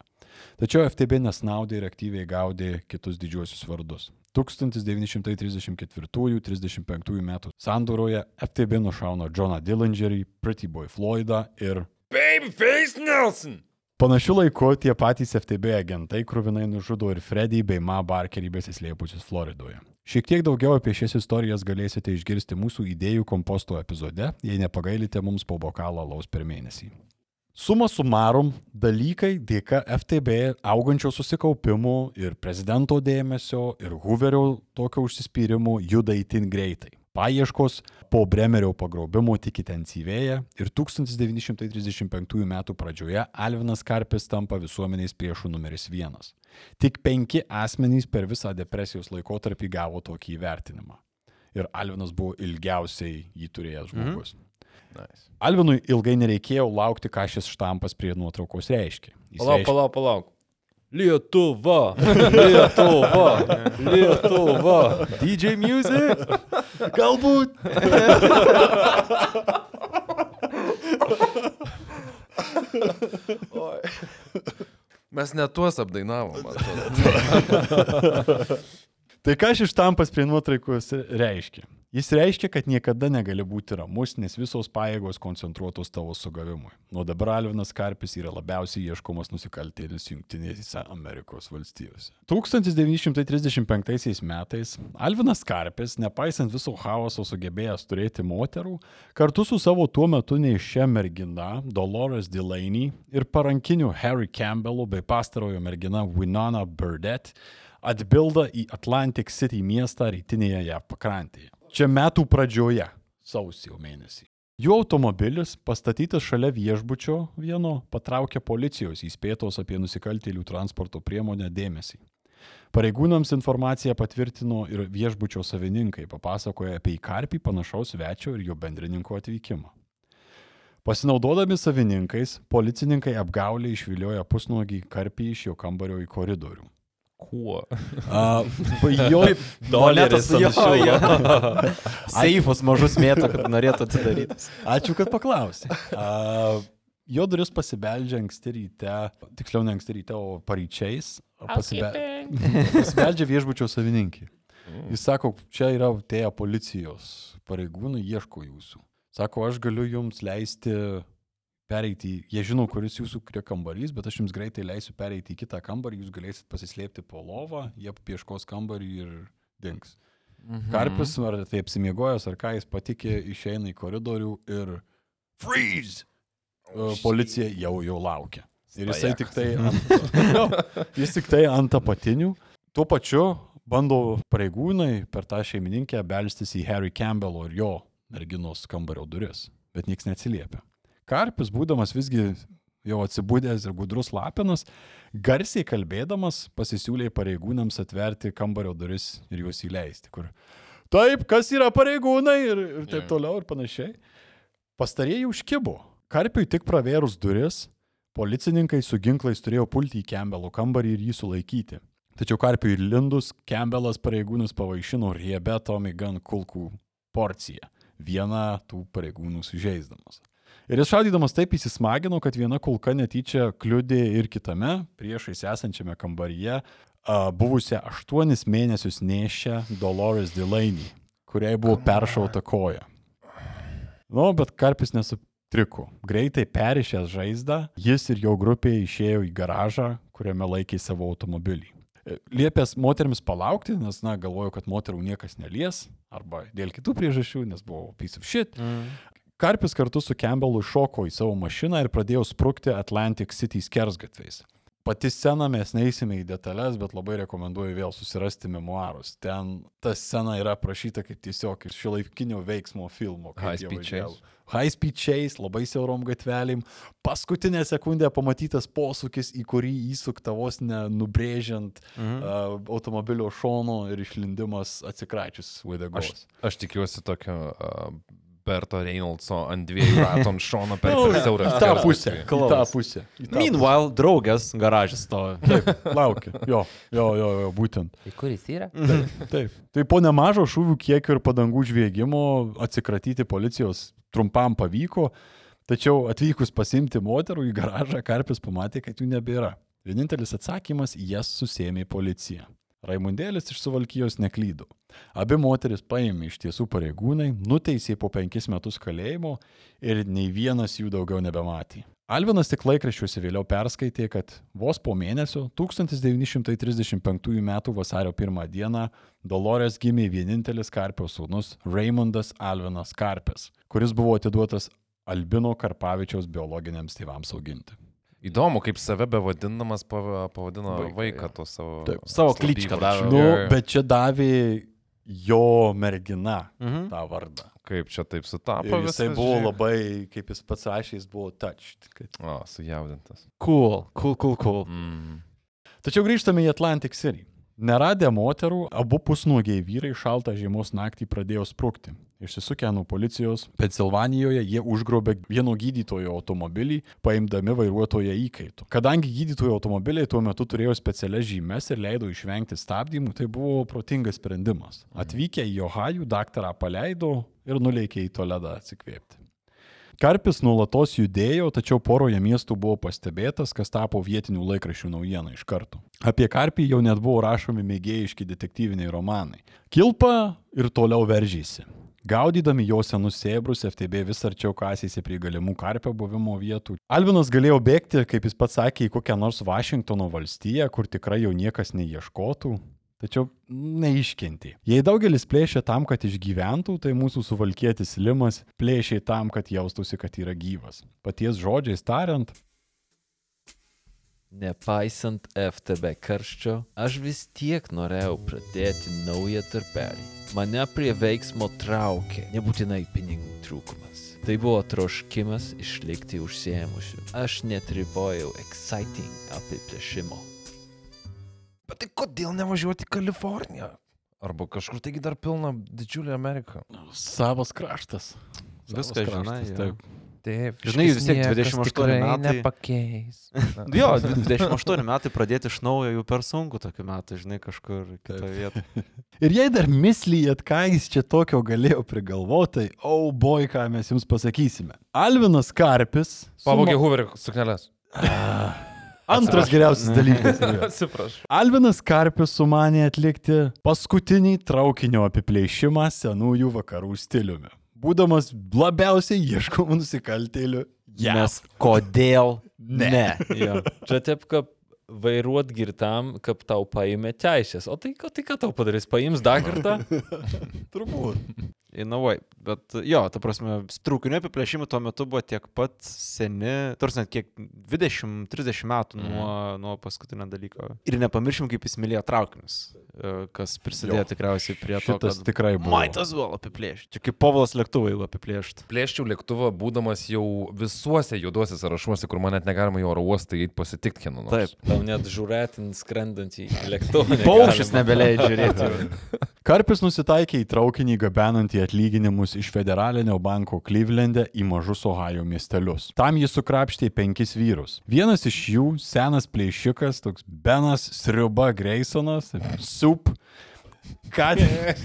Tačiau FTB nesnaudė ir aktyviai gaudė kitus didžiuosius vardus. 1934-35 metų sandūroje FTB nušauna Johną Dillingerį, Pretty Boy Floydą ir Babyface Nelson! Panašiu laiku tie patys FTB agentai krūvinai nužudo ir Freddy bei Ma Barkerį besislėpusius Floridoje. Šiek tiek daugiau apie šias istorijas galėsite išgirsti mūsų idėjų komposto epizode, jei nepagailite mums po bokalą laus per mėnesį. Suma sumarum, dalykai dėka FTB augančio susikaupimo ir prezidento dėmesio ir Hooverio tokio užsispyrimo juda įtin greitai. Paieškos po Bremerio pagrobimo tik intensyvėja ir 1935 m. pradžioje Alvinas Karpis tampa visuomenės priešų numeris vienas. Tik penki asmenys per visą depresijos laikotarpį gavo tokį įvertinimą. Ir Alvinas buvo ilgiausiai jį turėjęs žmogus. Mm. Nice. Alvinui ilgai nereikėjo laukti, ką šis štampas prie nuotraukos reiškia. Jis Palauk, palauk, palauk. Lietuva. Lietuva. Lietuva. DJ Music. Galbūt. Mes net tuos apdainavom. Tai ką šis štampas prie nuotraukos reiškia? Jis reiškia, kad niekada negali būti ramus, nes visos pajėgos koncentruotos tavo sugavimui. Nuo dabar Alvinas Karpis yra labiausiai ieškomas nusikaltėlis Junktinėse Amerikos valstijose. 1935 metais Alvinas Karpis, nepaisant viso chaoso sugebėjęs turėti moterų, kartu su savo tuo metu neišia mergina Dolores Delaney ir parankiniu Harry Campbellu bei pastarojo mergina Winona Burdett atbilda į Atlantic City miestą rytinėje JAV pakrantėje. Čia metų pradžioje, sausio mėnesį. Jų automobilis, pastatytas šalia viešbučio vieno, patraukė policijos įspėtos apie nusikaltėlių transporto priemonę dėmesį. Pareigūnams informaciją patvirtino ir viešbučio savininkai, papasakoja apie į karpį panašaus svečio ir jo bendrininko atvykimą. Pasinaudodami savininkais, policininkai apgaulė išvilioja pusnuogį karpį iš jo kambario į koridorių. Kuo? A, jo, Doleris ant jo. Seifus mažus mėto, kad norėtų atidaryti. ačiū, kad paklausai. A, Jo duris pasibeldžia anksti ryte, tiksliau ne anksti ryte, o paryčiais. Pasibel... Pasibeldžia viešbučio savininkį. Jis sako, čia yra atėję policijos pareigūnai, ieško jūsų. Sako, aš galiu jums leisti pereiti, jie žino, kuris jūsų kambarys, bet aš jums greitai leisiu pereiti į kitą kambarį, jūs galėsit pasislėpti po lovą, jie pieškos kambarį ir dings. Mhm. Karpis, ar tai apsimiegojęs, ar ką jis patikė, išeina į koridorių ir freeze! O, Policija jau jau laukia. Ir jisai tik tai ant, jis tik tai ant apatinių. Tuo pačiu bando pareigūnai per tą šeimininkę belstis į Harry Campbell ir jo merginos kambario duris, bet niekas neatsiliepia. Karpis, būdamas visgi jau atsibūdęs ir gudrus lapinas, garsiai kalbėdamas pasisiūlė pareigūnams atverti kambario duris ir juos įleisti. Kur, Taip, kas yra pareigūnai ir, ir taip Jo. toliau ir panašiai. Pastarieji užkibo. Karpiui tik pravėrus duris, policininkai su ginklais turėjo pulti į Campbello kambarį ir jį sulaikyti. Tačiau Karpiui lindus, Campbellas pareigūnus pavaišino riebę Tommy Gun kulkų porciją, vieną tų pareigūnų sužeisdamas. Ir jis šaudydamas taip įsismagino, kad viena kulka netyčia kliudė ir kitame, priešais esančiame kambaryje, buvusią aštuonis mėnesius nešę Dolores Delaney, kuriai buvo peršauta koja. Nu, bet Karpis nesutriko. Greitai perišęs žaizdą, jis ir jo grupė išėjo į garažą, kuriame laikė savo automobilį. E, Liepęs moteriams palaukti, nes, na, galvoju, kad moterų niekas nelies, arba dėl kitų priežasčių, nes buvo piece of shit. Karpis kartu su Campbellu šoko į savo mašiną ir pradėjo sprukti Atlantic City skersgatviais. Pati scena mes neįsime į detalės, bet labai rekomenduoju vėl susirasti memoarus. Ten ta scena yra aprašyta kaip tiesiog iš šilaikinio veiksmo filmo. High speed chase. High speed chase, labai siaurom gatvelėm. Paskutinę sekundę pamatytas posūkis, į kurį įsukta vos nenubrėžiant Mhm. uh, automobilio šono ir išlindimas atsikračius uodegos. Aš tikiuosi tokio uh, Berto Reynoldso ant dviejų ratų ant šono per siaurą Į tą pusę. Į tą pusę. į tą Meanwhile, draugas garažas stovi. pusę. Laukia. Jo, jo, jo, jo būtent. Tai kur jis yra? Taip. Tai po nemažo šūvių kiekio ir padangų žviegimo atsikratyti policijos trumpam pavyko, tačiau atvykus pasimti moterų į garažą, Karpis pamatė, kad jų nebėra. Vienintelis atsakymas - jas susėmė policija. Raimundėlis iš Suvalkyjos neklydo. Abi moteris paėmė iš tiesų pareigūnai, nuteisė po penkis metus kalėjimo ir nei vienas jų daugiau nebematė. Alvinas tik laikraščiuose vėliau perskaitė, kad vos po mėnesio 1935 m. vasario 1 d. Dolores gimė vienintelis Karpio sūnus Raimondas Alvinas Karpis, kuris buvo atiduotas Albino Karpavičiaus biologiniams tėvams auginti. Įdomu, kaip save bevadindamas pava- pavadino Vaiką, vaiką jo. to savo. Taip. Savo kličką davė. Nu, bet čia davė jo mergina Mhm. tą vardą. Kaip čia taip sutapo? Ir jisai viskas, buvo žiūrėk. labai, kaip jis pats rašė, jis buvo touched. Kad... O, sujaudintas. Cool, cool, cool, cool. Mm. Tačiau grįžtame į Atlantic City. Neradę moterų, abu pusnuogiai vyrai šaltą žiemos naktį pradėjo sprukti. Išsisukę nuo policijos, Pensilvanijoje jie užgrobė vieno gydytojo automobilį, paimdami vairuotoją įkaitų. Kadangi gydytojo automobiliai tuo metu turėjo specialias žymes ir leido išvengti stabdymų, tai buvo protingas sprendimas. Atvykę į Ohajų, daktarą paleido ir nuleikė į Toledą atsikvėpti. Karpis nuolatos judėjo, tačiau poroje miestų buvo pastebėtas, kas tapo vietinių laikraščių naujiena iš karto. Apie Karpį jau net buvo rašomi mėgėjiški detektyviniai romanai. Kilpa ir toliau veržysi. Gaudydami jo senus sėbrus, FTB vis arčiau kasėsi prie galimų karpio buvimo vietų. Alvinas galėjo bėgti, kaip jis pats sakė, į kokią nors Vašingtono valstiją, kur tikrai jau niekas neieškotų. Tačiau neiškenti. Jei daugelis plėšia tam, kad išgyventų, tai mūsų suvalkėtis Limas plėšia tam, kad jaustųsi, kad yra gyvas. Paties žodžiais tariant, Nepaisant FTB karščio, aš vis tiek norėjau pradėti naują tarpelį. Mane prie veiksmo traukė nebūtinai pinigų trūkumas. Tai buvo troškimas išlikti užsiemusiu. Aš netrivojau exciting apiplėšimo. Bet tai kodėl nevažiuoti į Kaliforniją? Arba kažkur taigi dar pilna didžiulė Amerika. savas kraštas. Viską Savas žinai, kraštas, jo. Taip. Taip, Žinai, vis tiek 28 metai. Nepakeis. Jo, 28 metai pradėti iš naujo jau per sunku tokiu metu, žinai, kažkur kitoje vietoje. Ir jei dar mislyjat, ką jis čia tokio galėjo prigalvoti, tai, oh boy, ką mes jums pasakysime. Alvinas Karpis. Pavogė sumo- Hooverio sukneles. Antras geriausias dalykas. Atsiprašau. Alvinas Karpis sumanė atlikti paskutinį traukinio apiplėšimą senųjų vakarų stiliumi. Būdamas labiausiai ieškomų nusikaltėlių. Nes kodėl Ne. ne? Jo. Čia taip, kaip vairuot girtam, kaip tau paėmė teisės. O tai, ką- tai ką tau padarys? Paims dar kartą? Turbūt. Inovai, bet jo, ta prasme, traukinio apiplėšimai tuo metu buvo tiek pat seni, tarsi net kiek 20-30 metų nuo, nuo paskutinio dalyko. Ir nepamiršim, kaip jis mylėjo traukinius, e, kas prisidėjo Jo. tikriausiai prie to, kad tikrai buvo. Maitas buvo apiplėšti. Čia kaip povalas lėktuvai jeigu apiplėšti. Plėščiau lėktuvą, būdamas jau visuose juoduose sąrašuose, kur man net negalima į oro uostą įeiti pasitikti kieno nors. Taip. Tau net žiūrėtin skrendantį lėktuvą. Paušis negalima. nebeleidžia žiūrėti. Karpis nusitaikė į traukinį gabenantį atlyginimus iš federalinio banko Klyvlende į mažus Ohajo miestelius. Tam jis sukrapštė penkis vyrus. Vienas iš jų - senas plėšikas, toks Benas Sriuba Greisonas, Sup. Ką tik.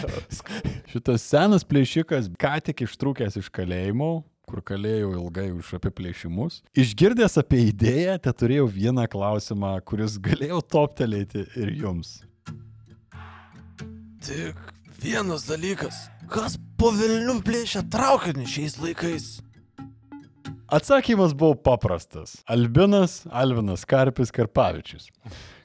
Šitas senas plėšikas, ką tik ištrūkęs iš kalėjimo, kur kalėjau ilgai už apiplėšimus. Išgirdęs apie idėją, te turėjau vieną klausimą, kuris galėjo toptelėti ir jums. Tik vienas dalykas. Kas po Vilnių plėšia traukinį šiais laikais? Atsakymas buvo paprastas. Albinas, Alvinas Karpis Karpavičius.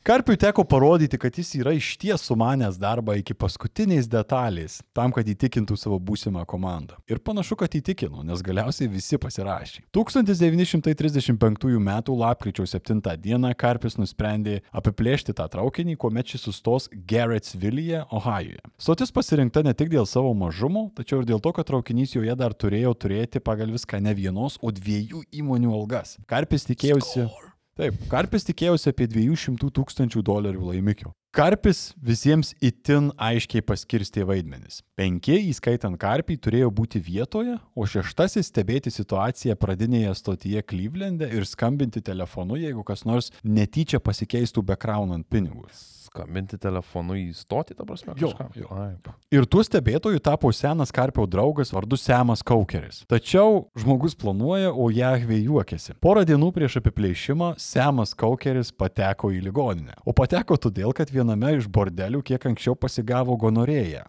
Karpiui teko parodyti, kad jis yra išties sumanęs darbą iki paskutinės detalės, tam, kad įtikintų savo būsimą komandą. Ir panašu, kad įtikino, nes galiausiai visi pasirašė. 1935 m. lapkričio 7 d. Karpis nusprendė apiplėšti tą traukinį, kuomet šis sustos Garrettsville'e, Ohajuje. Stotis pasirinkta ne tik dėl savo mažumo, tačiau ir dėl to, kad traukinys joje dar turėjo turėti pagal viską ne vienos, o dviejų įmonių algas. Karpis tikėjosi. Taip, Karpis tikėjosi apie 200 tūkstančių dolerių laimikio. Karpis visiems itin aiškiai paskirstė vaidmenis. Penki, įskaitant Karpį, turėjo būti vietoje, o šeštasis stebėti situaciją pradinėje stotyje Klyvlende ir skambinti telefonu, jeigu kas nors netyčia pasikeistų bekraunant pinigus. Skambinti telefonu į stotį, ta prasme? Jo, kažką? jo. Ai, Ir tų stebėtojų tapo senas Karpio draugas vardu Semas Kaukeris. Tačiau žmogus planuoja, o Jahvė juokiasi. Porą dienų prieš apiplėšimą Semas Kaukeris pateko į ligoninę. O pateko todėl, kad viename iš bordelių kiek anksčiau pasigavo gonorėją,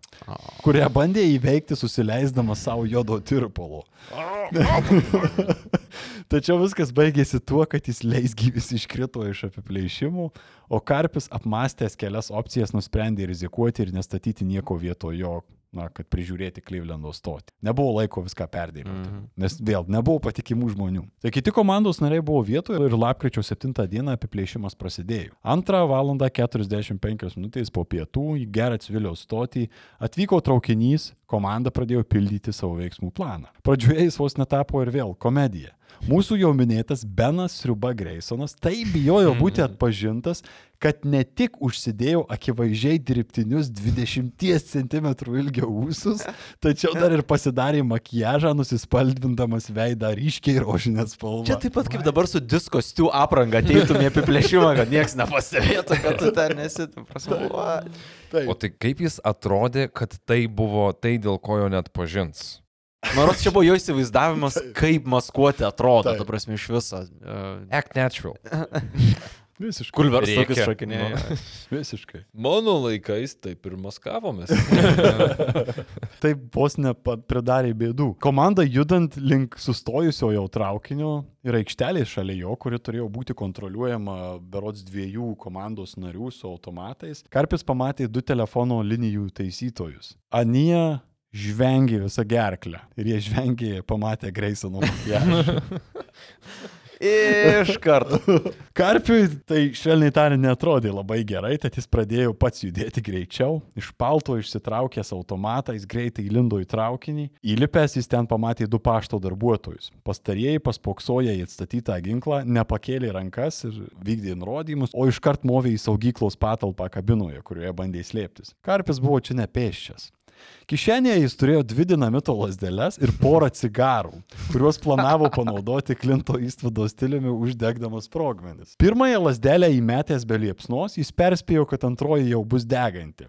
kurią bandė įveikti susileisdamas savo jodo tirpalo. Tačiau viskas baigėsi tuo, kad jis leisgyvis iškrito iš apiplėšimų, o Karpis apmastęs kelias opcijas nusprendė rizikuoti ir nestatyti nieko vietoj jo, na, kad prižiūrėti Klyvlendo stotį. Nebuvo laiko viską perdėti, mm -hmm. nes vėl nebuvo patikimų žmonių. Tai kiti komandos nariai buvo vietoje ir lapkričio 7 dieną apiplėšimas prasidėjo. 2 val. 45 minutės po pietų į Geretsvilio stotį atvyko traukinys, komanda pradėjo pildyti savo veiksmų planą. Pradžioje jis vos netapo ir vėl komedija. Mūsų jau minėtas Benas Sriuba Greisonas taip bijojo būti atpažintas, kad ne tik užsidėjo akivaizdžiai dirbtinius 20 cm ilgio ūsus, tačiau dar ir pasidarė makiažą, nusispalvindamas veidą ryškiai rožinę spalvą. Čia taip pat kaip dabar su disko stiu apranga ateitum į apiplėšimą, kad niekas nepastebėtų, kad tu ten esi. ta prasme, va. O tai kaip jis atrodė, kad tai buvo tai, dėl ko jo net pažins? Man rodos, čia buvo jo įsivaizdavimas, kaip maskuoti atrodo, ta prasme, iš viso. Uh, Act natural. Visiškai. Kulvers Rėkia. tokius šokinėja. Visiškai. Mano laikais taip ir maskavomės. Taip vos nepridarė bėdų. Komanda judant link sustojusiojo traukinio ir aikštelė šalia jo, kuri turėjo būti kontroliuojama berots dviejų komandos narių su automatais, Karpis pamatė du telefono linijų taisytojus. Anie žvengė visą gerklę ir jie žvengė, pamatė Greisono makiažą. Iš karto. Karpiui tai švelniai tariant netrodė labai gerai, tad jis pradėjo pats judėti greičiau. Iš palto išsitraukęs automatą, jis greitai įlindo į traukinį. Įlipęs jis ten pamatė du pašto darbuotojus. Pastarieji paspoksoja į atstatytą ginklą, nepakėlė rankas ir vykdė nurodymus, o iškart movė į saugyklos patalpą kabinoje, kurioje bandė slėptis. Karpis buvo čia nepėščias. Kišenėje jis turėjo dvi dinamito lasdeles ir porą cigarų, kuriuos planavo panaudoti Klinto įstvado stiliumi uždegdamas sprogmenis. Pirmąją lasdelę įmetęs be liepsnos, jis perspėjo, kad antroji jau bus deganti.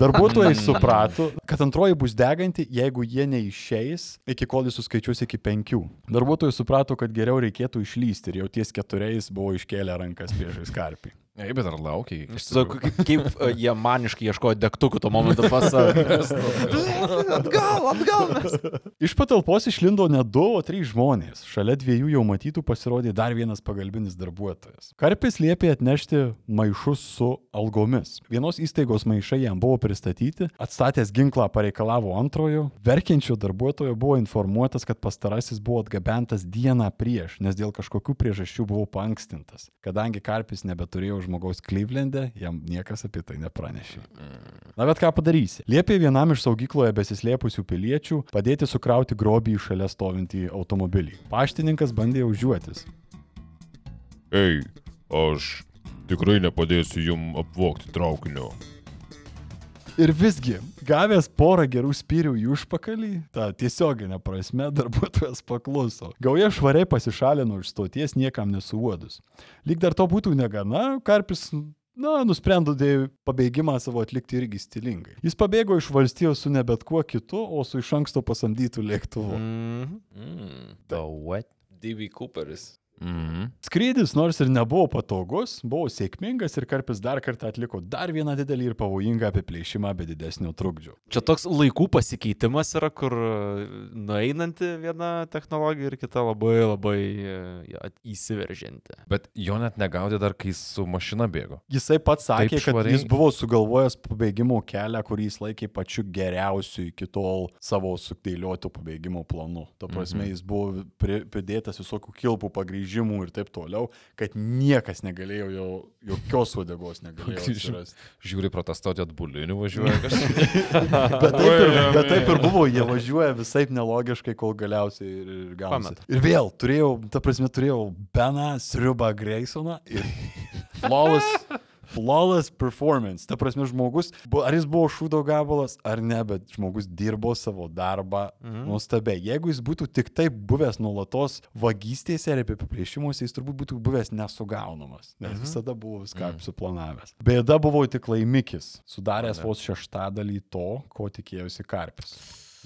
Darbuotojai suprato, kad antroji bus deganti, jeigu jie neišeis, iki kol jis suskaičiuos iki penkių. Darbuotojai suprato, kad geriau reikėtų išlysti ir jau ties keturiais buvo iškėlę rankas priešais karpį. Ei, bet ar laukiai? Aš sakau, kaip, e, jie maniškai ieškojo degtukų tuo momentu pas save. Atgal, atgal. Mes. Iš patalpos išlindo ne du, o trys žmonės. Šalia dviejų jau matytų pasirodė dar vienas pagalbinis darbuotojas. Karpis liepė atnešti maišus su algomis. Vienos įstaigos maišai jam buvo pristatyti, atstatęs ginklą pareikalavo antrojo. Verkiančio darbuotojo buvo informuotas, kad pastarasis buvo atgabentas dieną prieš, nes dėl kažkokių priežasčių buvo pankstintas. Kadangi Karpis nebeturėjo žmogaus Klyvlende, jam niekas apie tai nepranešė. Na bet ką padarysi? Liepė vienam iš saugykloje besislėpusių piliečių padėti sukrauti grobį į šalia stovintį automobilį. Paštininkas bandė užžiūrėtis. Ei, aš tikrai nepadėsiu jum apvokti traukinio. Ir visgi, gavęs porą gerų spyrių į užpakalį, tą tiesioginę prasme darbuotojas pakluso. Gauja švariai pasišalino iš stoties niekam nesuodus. Lyg dar to būtų negana, Karpis Na, nusprendė pabėgimą savo atlikti irgi stilingai. Jis pabėgo iš valstijos su ne bet kuo kitu, o su iš anksto pasamdytų lėktuvu. Mhm. Mm. The what? D.B. Cooperis. Mhm. Skrydis nors ir nebuvo patogus, buvo sėkmingas ir Karpis dar kartą atliko dar vieną didelį ir pavojingą apiplėšimą be didesnio trukdžio. Čia toks laikų pasikeitimas yra, kur e, nueinanti viena technologija ir kita labai labai e, įsiveržianti. Bet jo net negaudė dar, kai jis su mašina bėgo. Jisai pats sakė, Taip kad švariai. jis buvo sugalvojęs pabėgimo kelią, kurį jis laikė pačiu geriausiu iki tol savo sudėliotų pabėgimo planu. Tuo prasme, Mhm. jis buvo pri- pridėtas visokių kilpų pagrįžimų ir taip toliau, kad niekas negalėjo jo, jokios uodegos negalėjo. Žiūri protestauti atbulinių važiuoja kažkas. Bet taip, ir, bet taip ir buvo, jie važiuoja visai nelogiškai, kol galiausiai ir, ir. Pameta. Ir vėl turėjau, ta prasme, turėjau Beną, Sriubą Graysoną ir flawless, flawless performance. Ta prasme, žmogus, ar jis buvo šūdo gabalas, ar ne, bet žmogus dirbo savo darbą mhm. nuostabiai. Jeigu jis būtų tik taip buvęs nuolatos vagystėse ir apiplėšimuose, jis turbūt būtų buvęs nesugaunamas, nes mhm. visada buvo viską mhm. suplanavęs. Bėda buvo tik laimikis, sudaręs vos šeštadalį to, ko tikėjosi Karpis.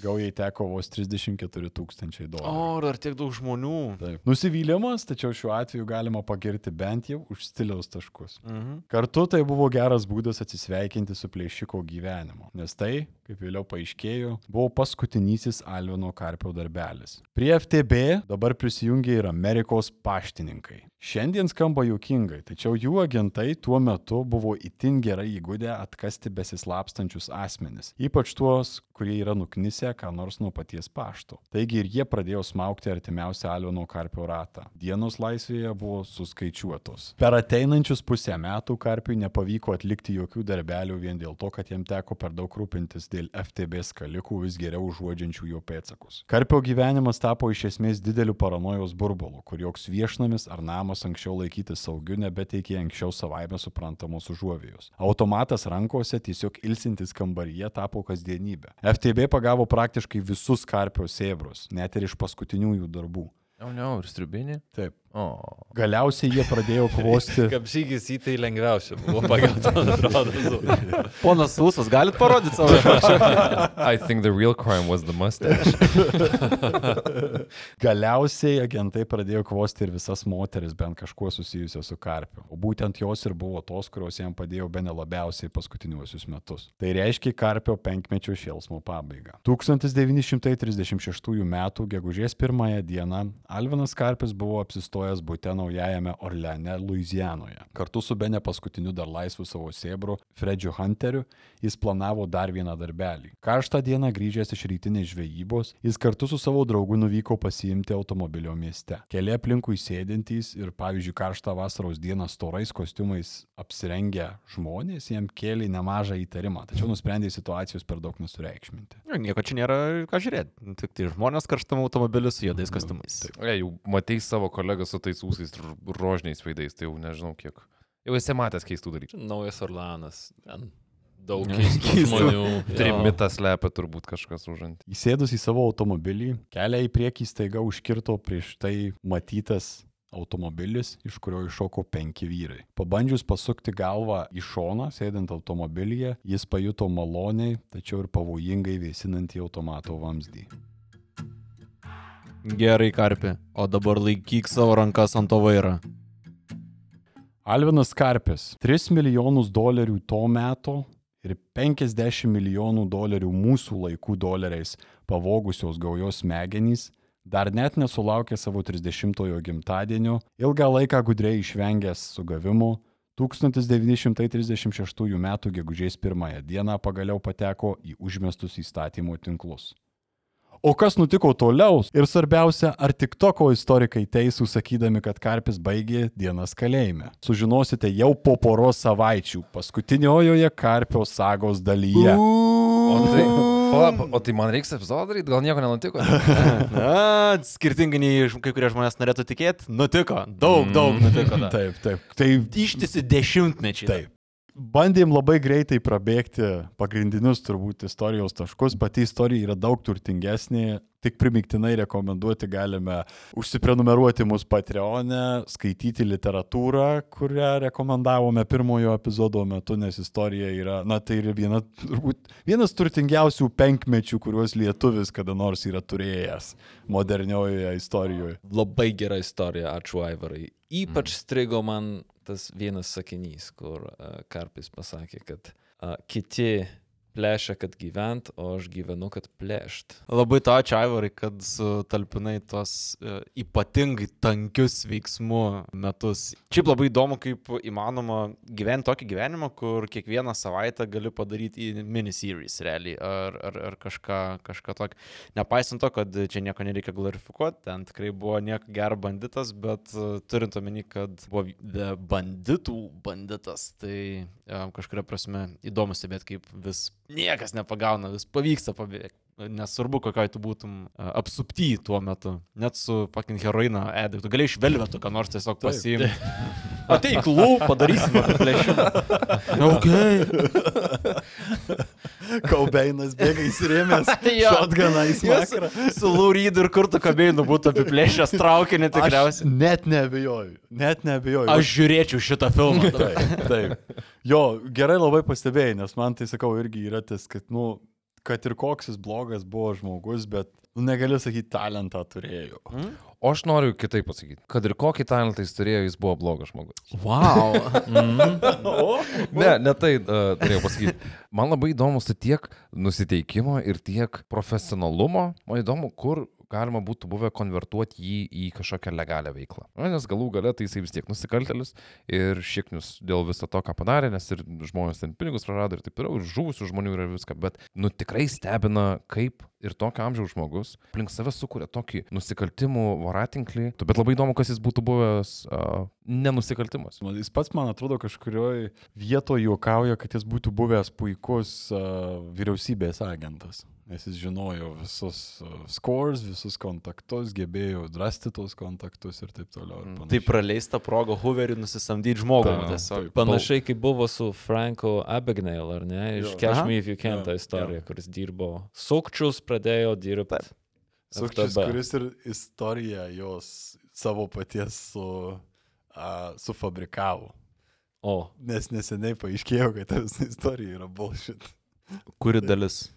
Gaujai teko vos 34 tūkstančiai dolerių. O, dar tiek daug žmonių. Taip. Nusivylimas, tačiau šiuo atveju galima pagirti bent jau už stiliaus taškus. Mhm. Kartu tai buvo geras būdas atsisveikinti su plėšiko gyvenimu, nes tai, kaip vėliau paaiškėjo, buvo paskutinysis Alvino Karpio darbelis. Prie FTB dabar prisijungė ir Amerikos paštininkai. Šiandien skamba juokingai, tačiau jų agentai tuo metu buvo itin gerai įgūdę atkasti besislapstančius asmenis, ypač tuos, kurie yra nuknisę ką nors nuo paties pašto. Taigi ir jie pradėjo smaukti artimiausią Alvino Karpio ratą. Dienos laisvėje buvo suskaičiuotos. Per ateinančius pusę metų Karpiui nepavyko atlikti jokių darbelių vien dėl to, kad jam teko per daug rūpintis dėl FTB skalikų vis geriau užuodžiančių jo pėtsakus. Karpio gyvenimas tapo iš esmės dideliu paranojos burbulu, kur joks viešnamis ar namas anksčiau laikytis saugiu nebeteikė anksčiau savaime suprantamos užuovėjos. Automatas rankose tiesiog ilsintis kambaryje tapo kasdienybė. FTB pagavo praktiškai visus Karpio sėbrus, net ir iš paskutiniųjų darbų. O ne, ir striubinė? Taip. O. Galiausiai jie pradėjo kvosti. Kapšygis į tai lengviausia buvo atrodo. Ponas Lusas, galit parodyti savo išrašą? I think the real crime was the mustache. Galiausiai agentai pradėjo kvosti ir visas moteris, bent kažkuo susijusios su Karpiu. O būtent jos ir buvo tos, kurios jam padėjo be nelabiausiai paskutiniuosius metus. Tai reiškia Karpio penkmečio šėlsmo pabaigą. 1936 m. gegužės 1 dieną Alvinas Karpis buvo apsistojęs būte naujajame Orleane, Luizijanoje. Kartu su bene paskutiniu dar laisvu savo sėbru, Fredžiu Hunteriu, jis planavo dar vieną darbelį. Karštą dieną grįžęs iš rytinės žvejybos, jis kartu su savo draugu nuvyko pasiimti automobilio mieste. Keli aplinkui sėdintys ir, pavyzdžiui, karštą vasaros dieną storais kostiumais apsirengę žmonės jam kėlė nemažą įtarimą, tačiau nusprendė situacijos per daug nesureikšminti. Nieko čia nėra ką žiūrėti. Tik tai žmonės karštam automobiliu su juodais kostiumais. E, jau matei savo kolegą su tais ūsais ir rožniais veidais, tai jau nežinau kiek. Jau esi matęs keistų dalykų. Naujas Orlanas. Daug keistų žmonių. jo. Trimitą slepia turbūt kažkas užant. Įsėdus į savo automobilį, kelią į priekį staiga užkirto prieš tai matytas automobilis, iš kurio iššoko penki vyrai. Pabandžius pasukti galvą į šoną, sėdint automobilyje, jis pajuto maloniai, tačiau ir pavojingai vėsinantį automato vamzdį. Gerai, karpi. O dabar laikyk savo rankas ant to vairo. Alvinas Karpis - 3 milijonus dolerių to meto ir 50 milijonų dolerių mūsų laikų doleriais pavogusios gaujos smegenys dar net nesulaukė savo 30-ojo gimtadienio, ilgą laiką gudriai išvengęs sugavimo, 1936 m. gegužės 1 dieną pagaliau pateko į užmestus įstatymo tinklus. O kas nutiko toliau? Ir svarbiausia, ar tik toko istorikai teisų sakydami, kad Karpis baigė dienas kalėjime? Sužinosite jau po poros savaičių, paskutiniojoje Karpio sagos dalyje. O tai, pala, o tai man reiks epizodą daryti, gal nieko nenutiko? Na, skirtingai nei kai kurie žmonės norėtų tikėti, nutiko. Daug, daug nutiko. Da. Taip, taip. Tai Ištisi dešimtmečiai. Taip. Bandėm labai greitai prabėgti pagrindinius turbūt istorijos taškus. Pati istorija yra daug turtingesnė. Tik primiktinai rekomenduoti galime užsiprenumeruoti mūsų Patreonę, skaityti literatūrą, kurią rekomendavome pirmojo epizodo metu, nes istorija yra, na tai yra viena, turbūt, vienas turtingiausių penkmečių, kuriuos lietuvis kada nors yra turėjęs moderniojoje istorijoje. Labai gera istorija, ačiū Aivarai. Ypač strigo man tas vienas sakinys, kur Karpis pasakė, kad kiti plėšia, kad gyvent, o aš gyvenu, kad plėšt. Labai to ačiū, Aivarai, kad sutalpinai tuos e, ypatingai tankius veiksmų metus. Šiaip labai įdomu, kaip įmanoma gyventi tokį gyvenimą, kur kiekvieną savaitę gali padaryti miniseries realiai ar, ar, ar kažką, kažką tokio. Nepaisant to, kad čia nieko nereikia glorifikuoti, ten tikrai buvo nieko gero banditas, bet e, turint omeny, kad buvo banditų banditas, tai e, kažkuria prasme įdomu stebėti, kaip vis niekas nepagauna, vis pavyksta pabėgti. Nesvarbu, kokioj tu būtum a, apsupty tuo metu. Net su fucking heroino ediktu. Gali iš velvetų, ką nors tiesiog pasiimti. Ateik, lū, padarysime plėšimą. Ok. Kaubeinas bėga įsirėmęs, šotganą į smakrą. Su Lūrydu ir kur tu kabėjai, būtų apiplėšęs traukinį Aš tikriausiai. net nebejoju, net nebejoju. Aš žiūrėčiau šitą filmą. Taip, taip. Jo, gerai labai pastebėjai, nes man tai sakau irgi yra tas, kad, nu, kad ir koks jis blogas buvo žmogus, bet, nu, negaliu sakyti, talentą turėjo. O aš noriu kitaip pasakyti, kad ir kokį talentą jis turėjo, jis buvo blogas žmogus. Wow. Ne, ne tai uh, turėjau pasakyti. Man labai įdomus tai tiek nusiteikimo ir tiek profesionalumo. Man įdomu, kur galima būtų buvę konvertuoti jį į kažkokią legalią veiklą. Na, nes galų gale tai jisai vis tiek nusikaltelis ir šieknius dėl viso to, ką padarė, nes ir žmonės ten pinigus prarado ir taip toliau, ir žuvusių žmonių yra viską. Bet, nu, tikrai stebina, kaip ir tokio amžiaus žmogus aplink save sukuria tokį nusikaltimų voratinklį. Bet labai įdomu, kas jis būtų buvęs uh, nenusikaltimas. Jis pats, man atrodo, kažkurioje vietoje juokauja, kad jis būtų buvęs puikus uh, vyriausybės agentas. Nes jis žinojo visus uh, scores, visus kontaktus, gebėjo rasti tos kontaktus ir taip toliau. ir panašiai. Tai praleista proga Hooverį nusisamdyti žmogų. Taip. Panašiai kaip buvo su Franko Abagnale, ar ne? Iš Jo. Catch Aha. Me If You Can Jo, ta istorija, kuris dirbo. Sukčius pradėjo dirbti. Sukčius, FTB. kuris ir istoriją jos savo paties su, uh, sufabrikavo. O, Nes neseniai paaiškėjo, kad ta visa istorija yra bullshit. Kuri dalis?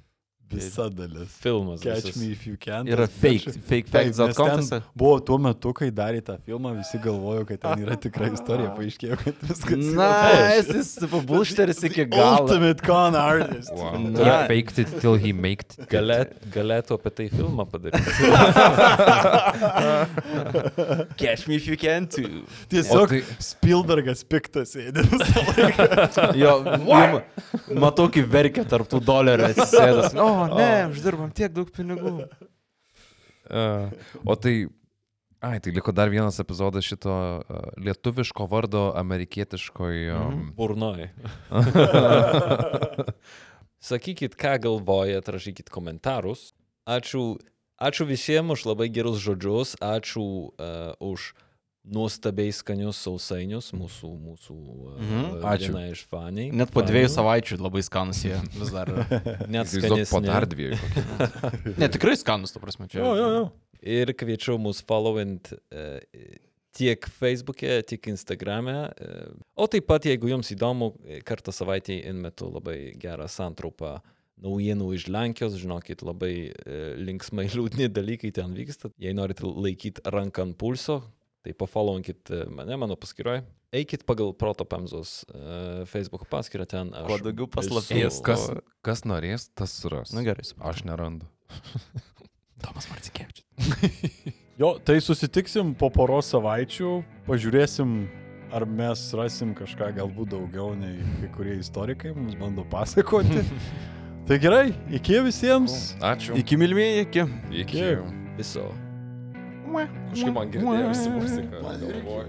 Visa dalis. filmas. Catch visas. me if you can. Yra fake. Fake Taip, facts. nes ten atkontas. Buvo tuo metu, kai darė tą filmą, visi galvojo, kad ten yra tikra istorija, paaiškėjo, kad viskas Na, bullshit. jis pabulšteris iki galo. Ultimate con artist. Wow. Na. He faked it till he maked it. Galėt, galėtų apie tai filmą padaryti. Catch me if you can too. Tiesiog O tai- Spielbergas piktas sėdė visą laiką. Jo, jum, matau, kaip verkia tarptų dolerių atsisėdas. O, ne, uždirbam tiek daug pinigų. Uh, o tai, ai, tai liko dar vienas epizodas šito uh, lietuviško vardo amerikietiškoj. Um, Burnoj. Sakykit, ką galvojat, rašykit komentarus. Ačiū, ačiū visiems už labai gerus žodžius, ačiū uh, už nuostabiai skanius sausainius mūsų, mūsų Mhm, uh, ačiū. viena iš faniai. Net po dviejų savaičių labai skanus jie vis dar. Net Įsivaizduok po dar dviejų. Ne, tikrai skanus, ta prasme, čia. Jo, jo, jo. Ir kviečiu mus followint uh, tiek Facebook'e, tiek Instagram'e. Uh, o taip pat, jeigu jums įdomu, e, kartą savaitėje inmetu labai gerą santrupą naujienų iš Lenkijos, žinokit, labai uh, linksmai liūdni dalykai ten vyksta. Jei norite laikyti ranką ant pulso, tai pafollowinkit e, mane, mano paskyroje. Eikit pagal Proto Pemzos uh, Facebook paskyrą ten. aš Kuo daugiau esu- paslapties, Kas, kas norės, tas suras. Na gerai, supratau. Aš nerandu. Tomas Marcinkievičius. Jo, tai susitiksim po poros savaičių, pažiūrėsim, ar mes rasim kažką galbūt daugiau nei kai kurie istorikai mums bando pasakoti. tai gerai, iki visiems. Ačiū. Iki mylimieji, iki. Iki. Viso. Kažkaip man girdėjosi muzika. galvoj.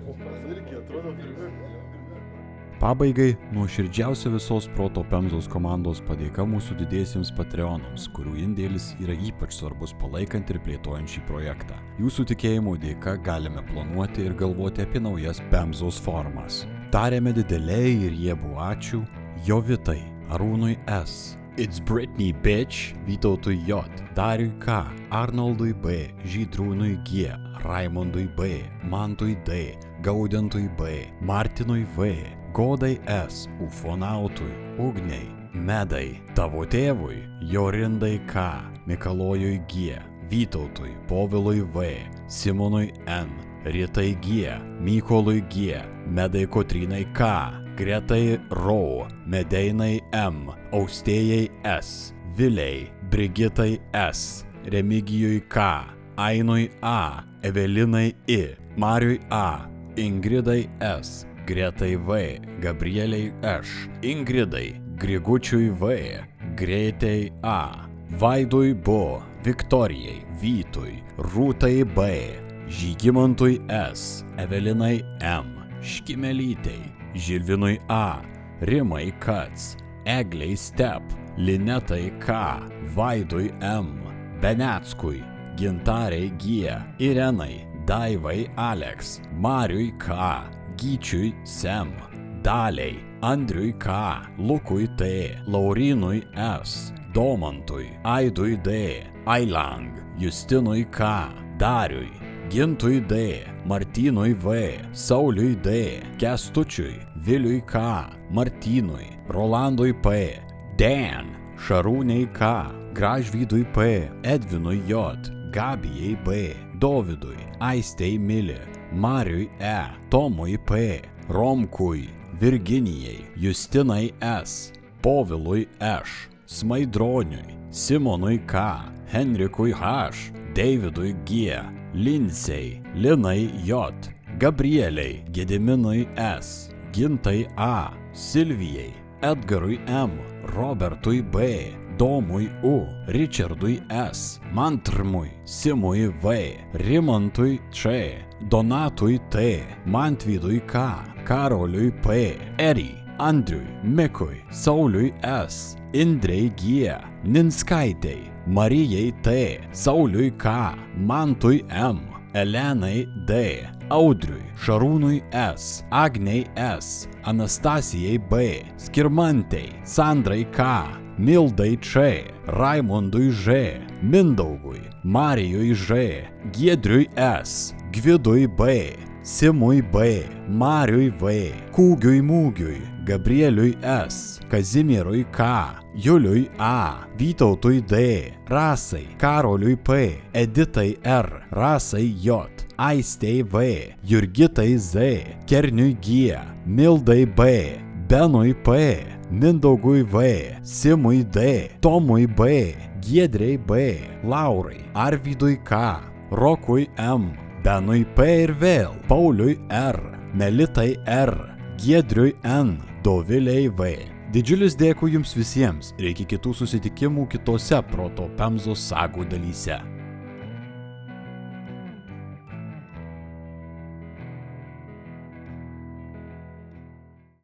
Pabaigai nuoširdžiausia visos Proto Pemzos komandos padėka mūsų didiesiems Patreonams, kurių indėlis yra ypač svarbus palaikant ir plėtojant šį projektą. Jūsų tikėjimo dėka galime planuoti ir galvoti apie naujas Pemzos formas. Tarėme dideliai ir jie buvo ačiū Jovitai, Arūnui S. It's Britney Bitch, Vytautui J, Dariui K, Arnoldui B, Žydrūnui G, Raimondui B, Mantui D, Gaudentui B, Martinui V, Godai S, Ufonautui, Ugniai, Medai, tavo tėvui, Jorindai K, Mikalojui G, Vytautui, Povilui V, Simonui N, Ritai G, Mykolui G, Medai Kotrinai K, Gretai Rau, Medeinai M, Austėjai S, Viliai, Brigitai S, Remigijui K, Ainui A, Evelinai I, Mariui A, Ingridai S, Gretai V, Gabrieliai Š, Ingridai, Grigučiui V, Greitai A, Vaidui Bu, Viktorijai, Vytui, Rūtai B, Žygimantui S, Evelinai M, Škimelytei, Žilvinui A, Rimai Kats, Egliai Step, Linetai K, Vaidui M, Beneckui, Gintariai G, Irenai, Daivai Alex, Mariui K, Gyčiui Sem, Daliai, Andriui K, Lukui T, Laurinui S, Domantui, Aidui D, Ailang, Justinui K, Dariui, Gintui D, Martynui V, Sauliui D, Kestučiui, Viliui K, Martynui, Rolandui P, Dan, Šarūniai K, Gražvydui P, Edvinui J, Gabijai B, Dovydui, Aistei Milė, Mariui E, Tomui P, Romkui, Virginijai, Justinai S, Povilui Š, Smaidroniui, Simonui K, Henrikui H, Davidui G, Linsei, Linai J, Gabrieliai, Gediminui S, Gintai A, Silvijai, Edgarui M, Robertui B, Domui U, Richardui S, Mantrmui, Simui V, Rimantui Č, Donatui T, Mantvydui K, Karoliui P, Eri, Andriui, Mikui, Sauliui S, Indrei G, Ninskaitei, Marijai T, Sauliui K, Mantui M, Elenai D, Audriui, Šarūnui S, Agniai S, Anastasijai B, Skirmantei, Sandrai K, Mildai Č, Raimondui Ž, Mindaugui, Marijui Ž, Giedriui S, Gvidui B, Simui B, Mariui V, Kūgiui Mūgiui, Gabrieliui S, Kazimierui K, Juliui A, Vytautui D, Rasai, Karoliui P, Editai R, Rasai J, Aistei V, Jurgitai Z, Kerniui G, Mildai B, Benui P, Mindaugui V, Simui D, Tomui B, Giedrei B, Laurai, Arvidui K, Rokui M, Benui P ir vėl, Pauliui R, Melitai R, Giedriui N, Doviliai V. Didžiulis dėkui jums visiems ir iki kitų susitikimų kitose Proto Pemzos sagų dalyse.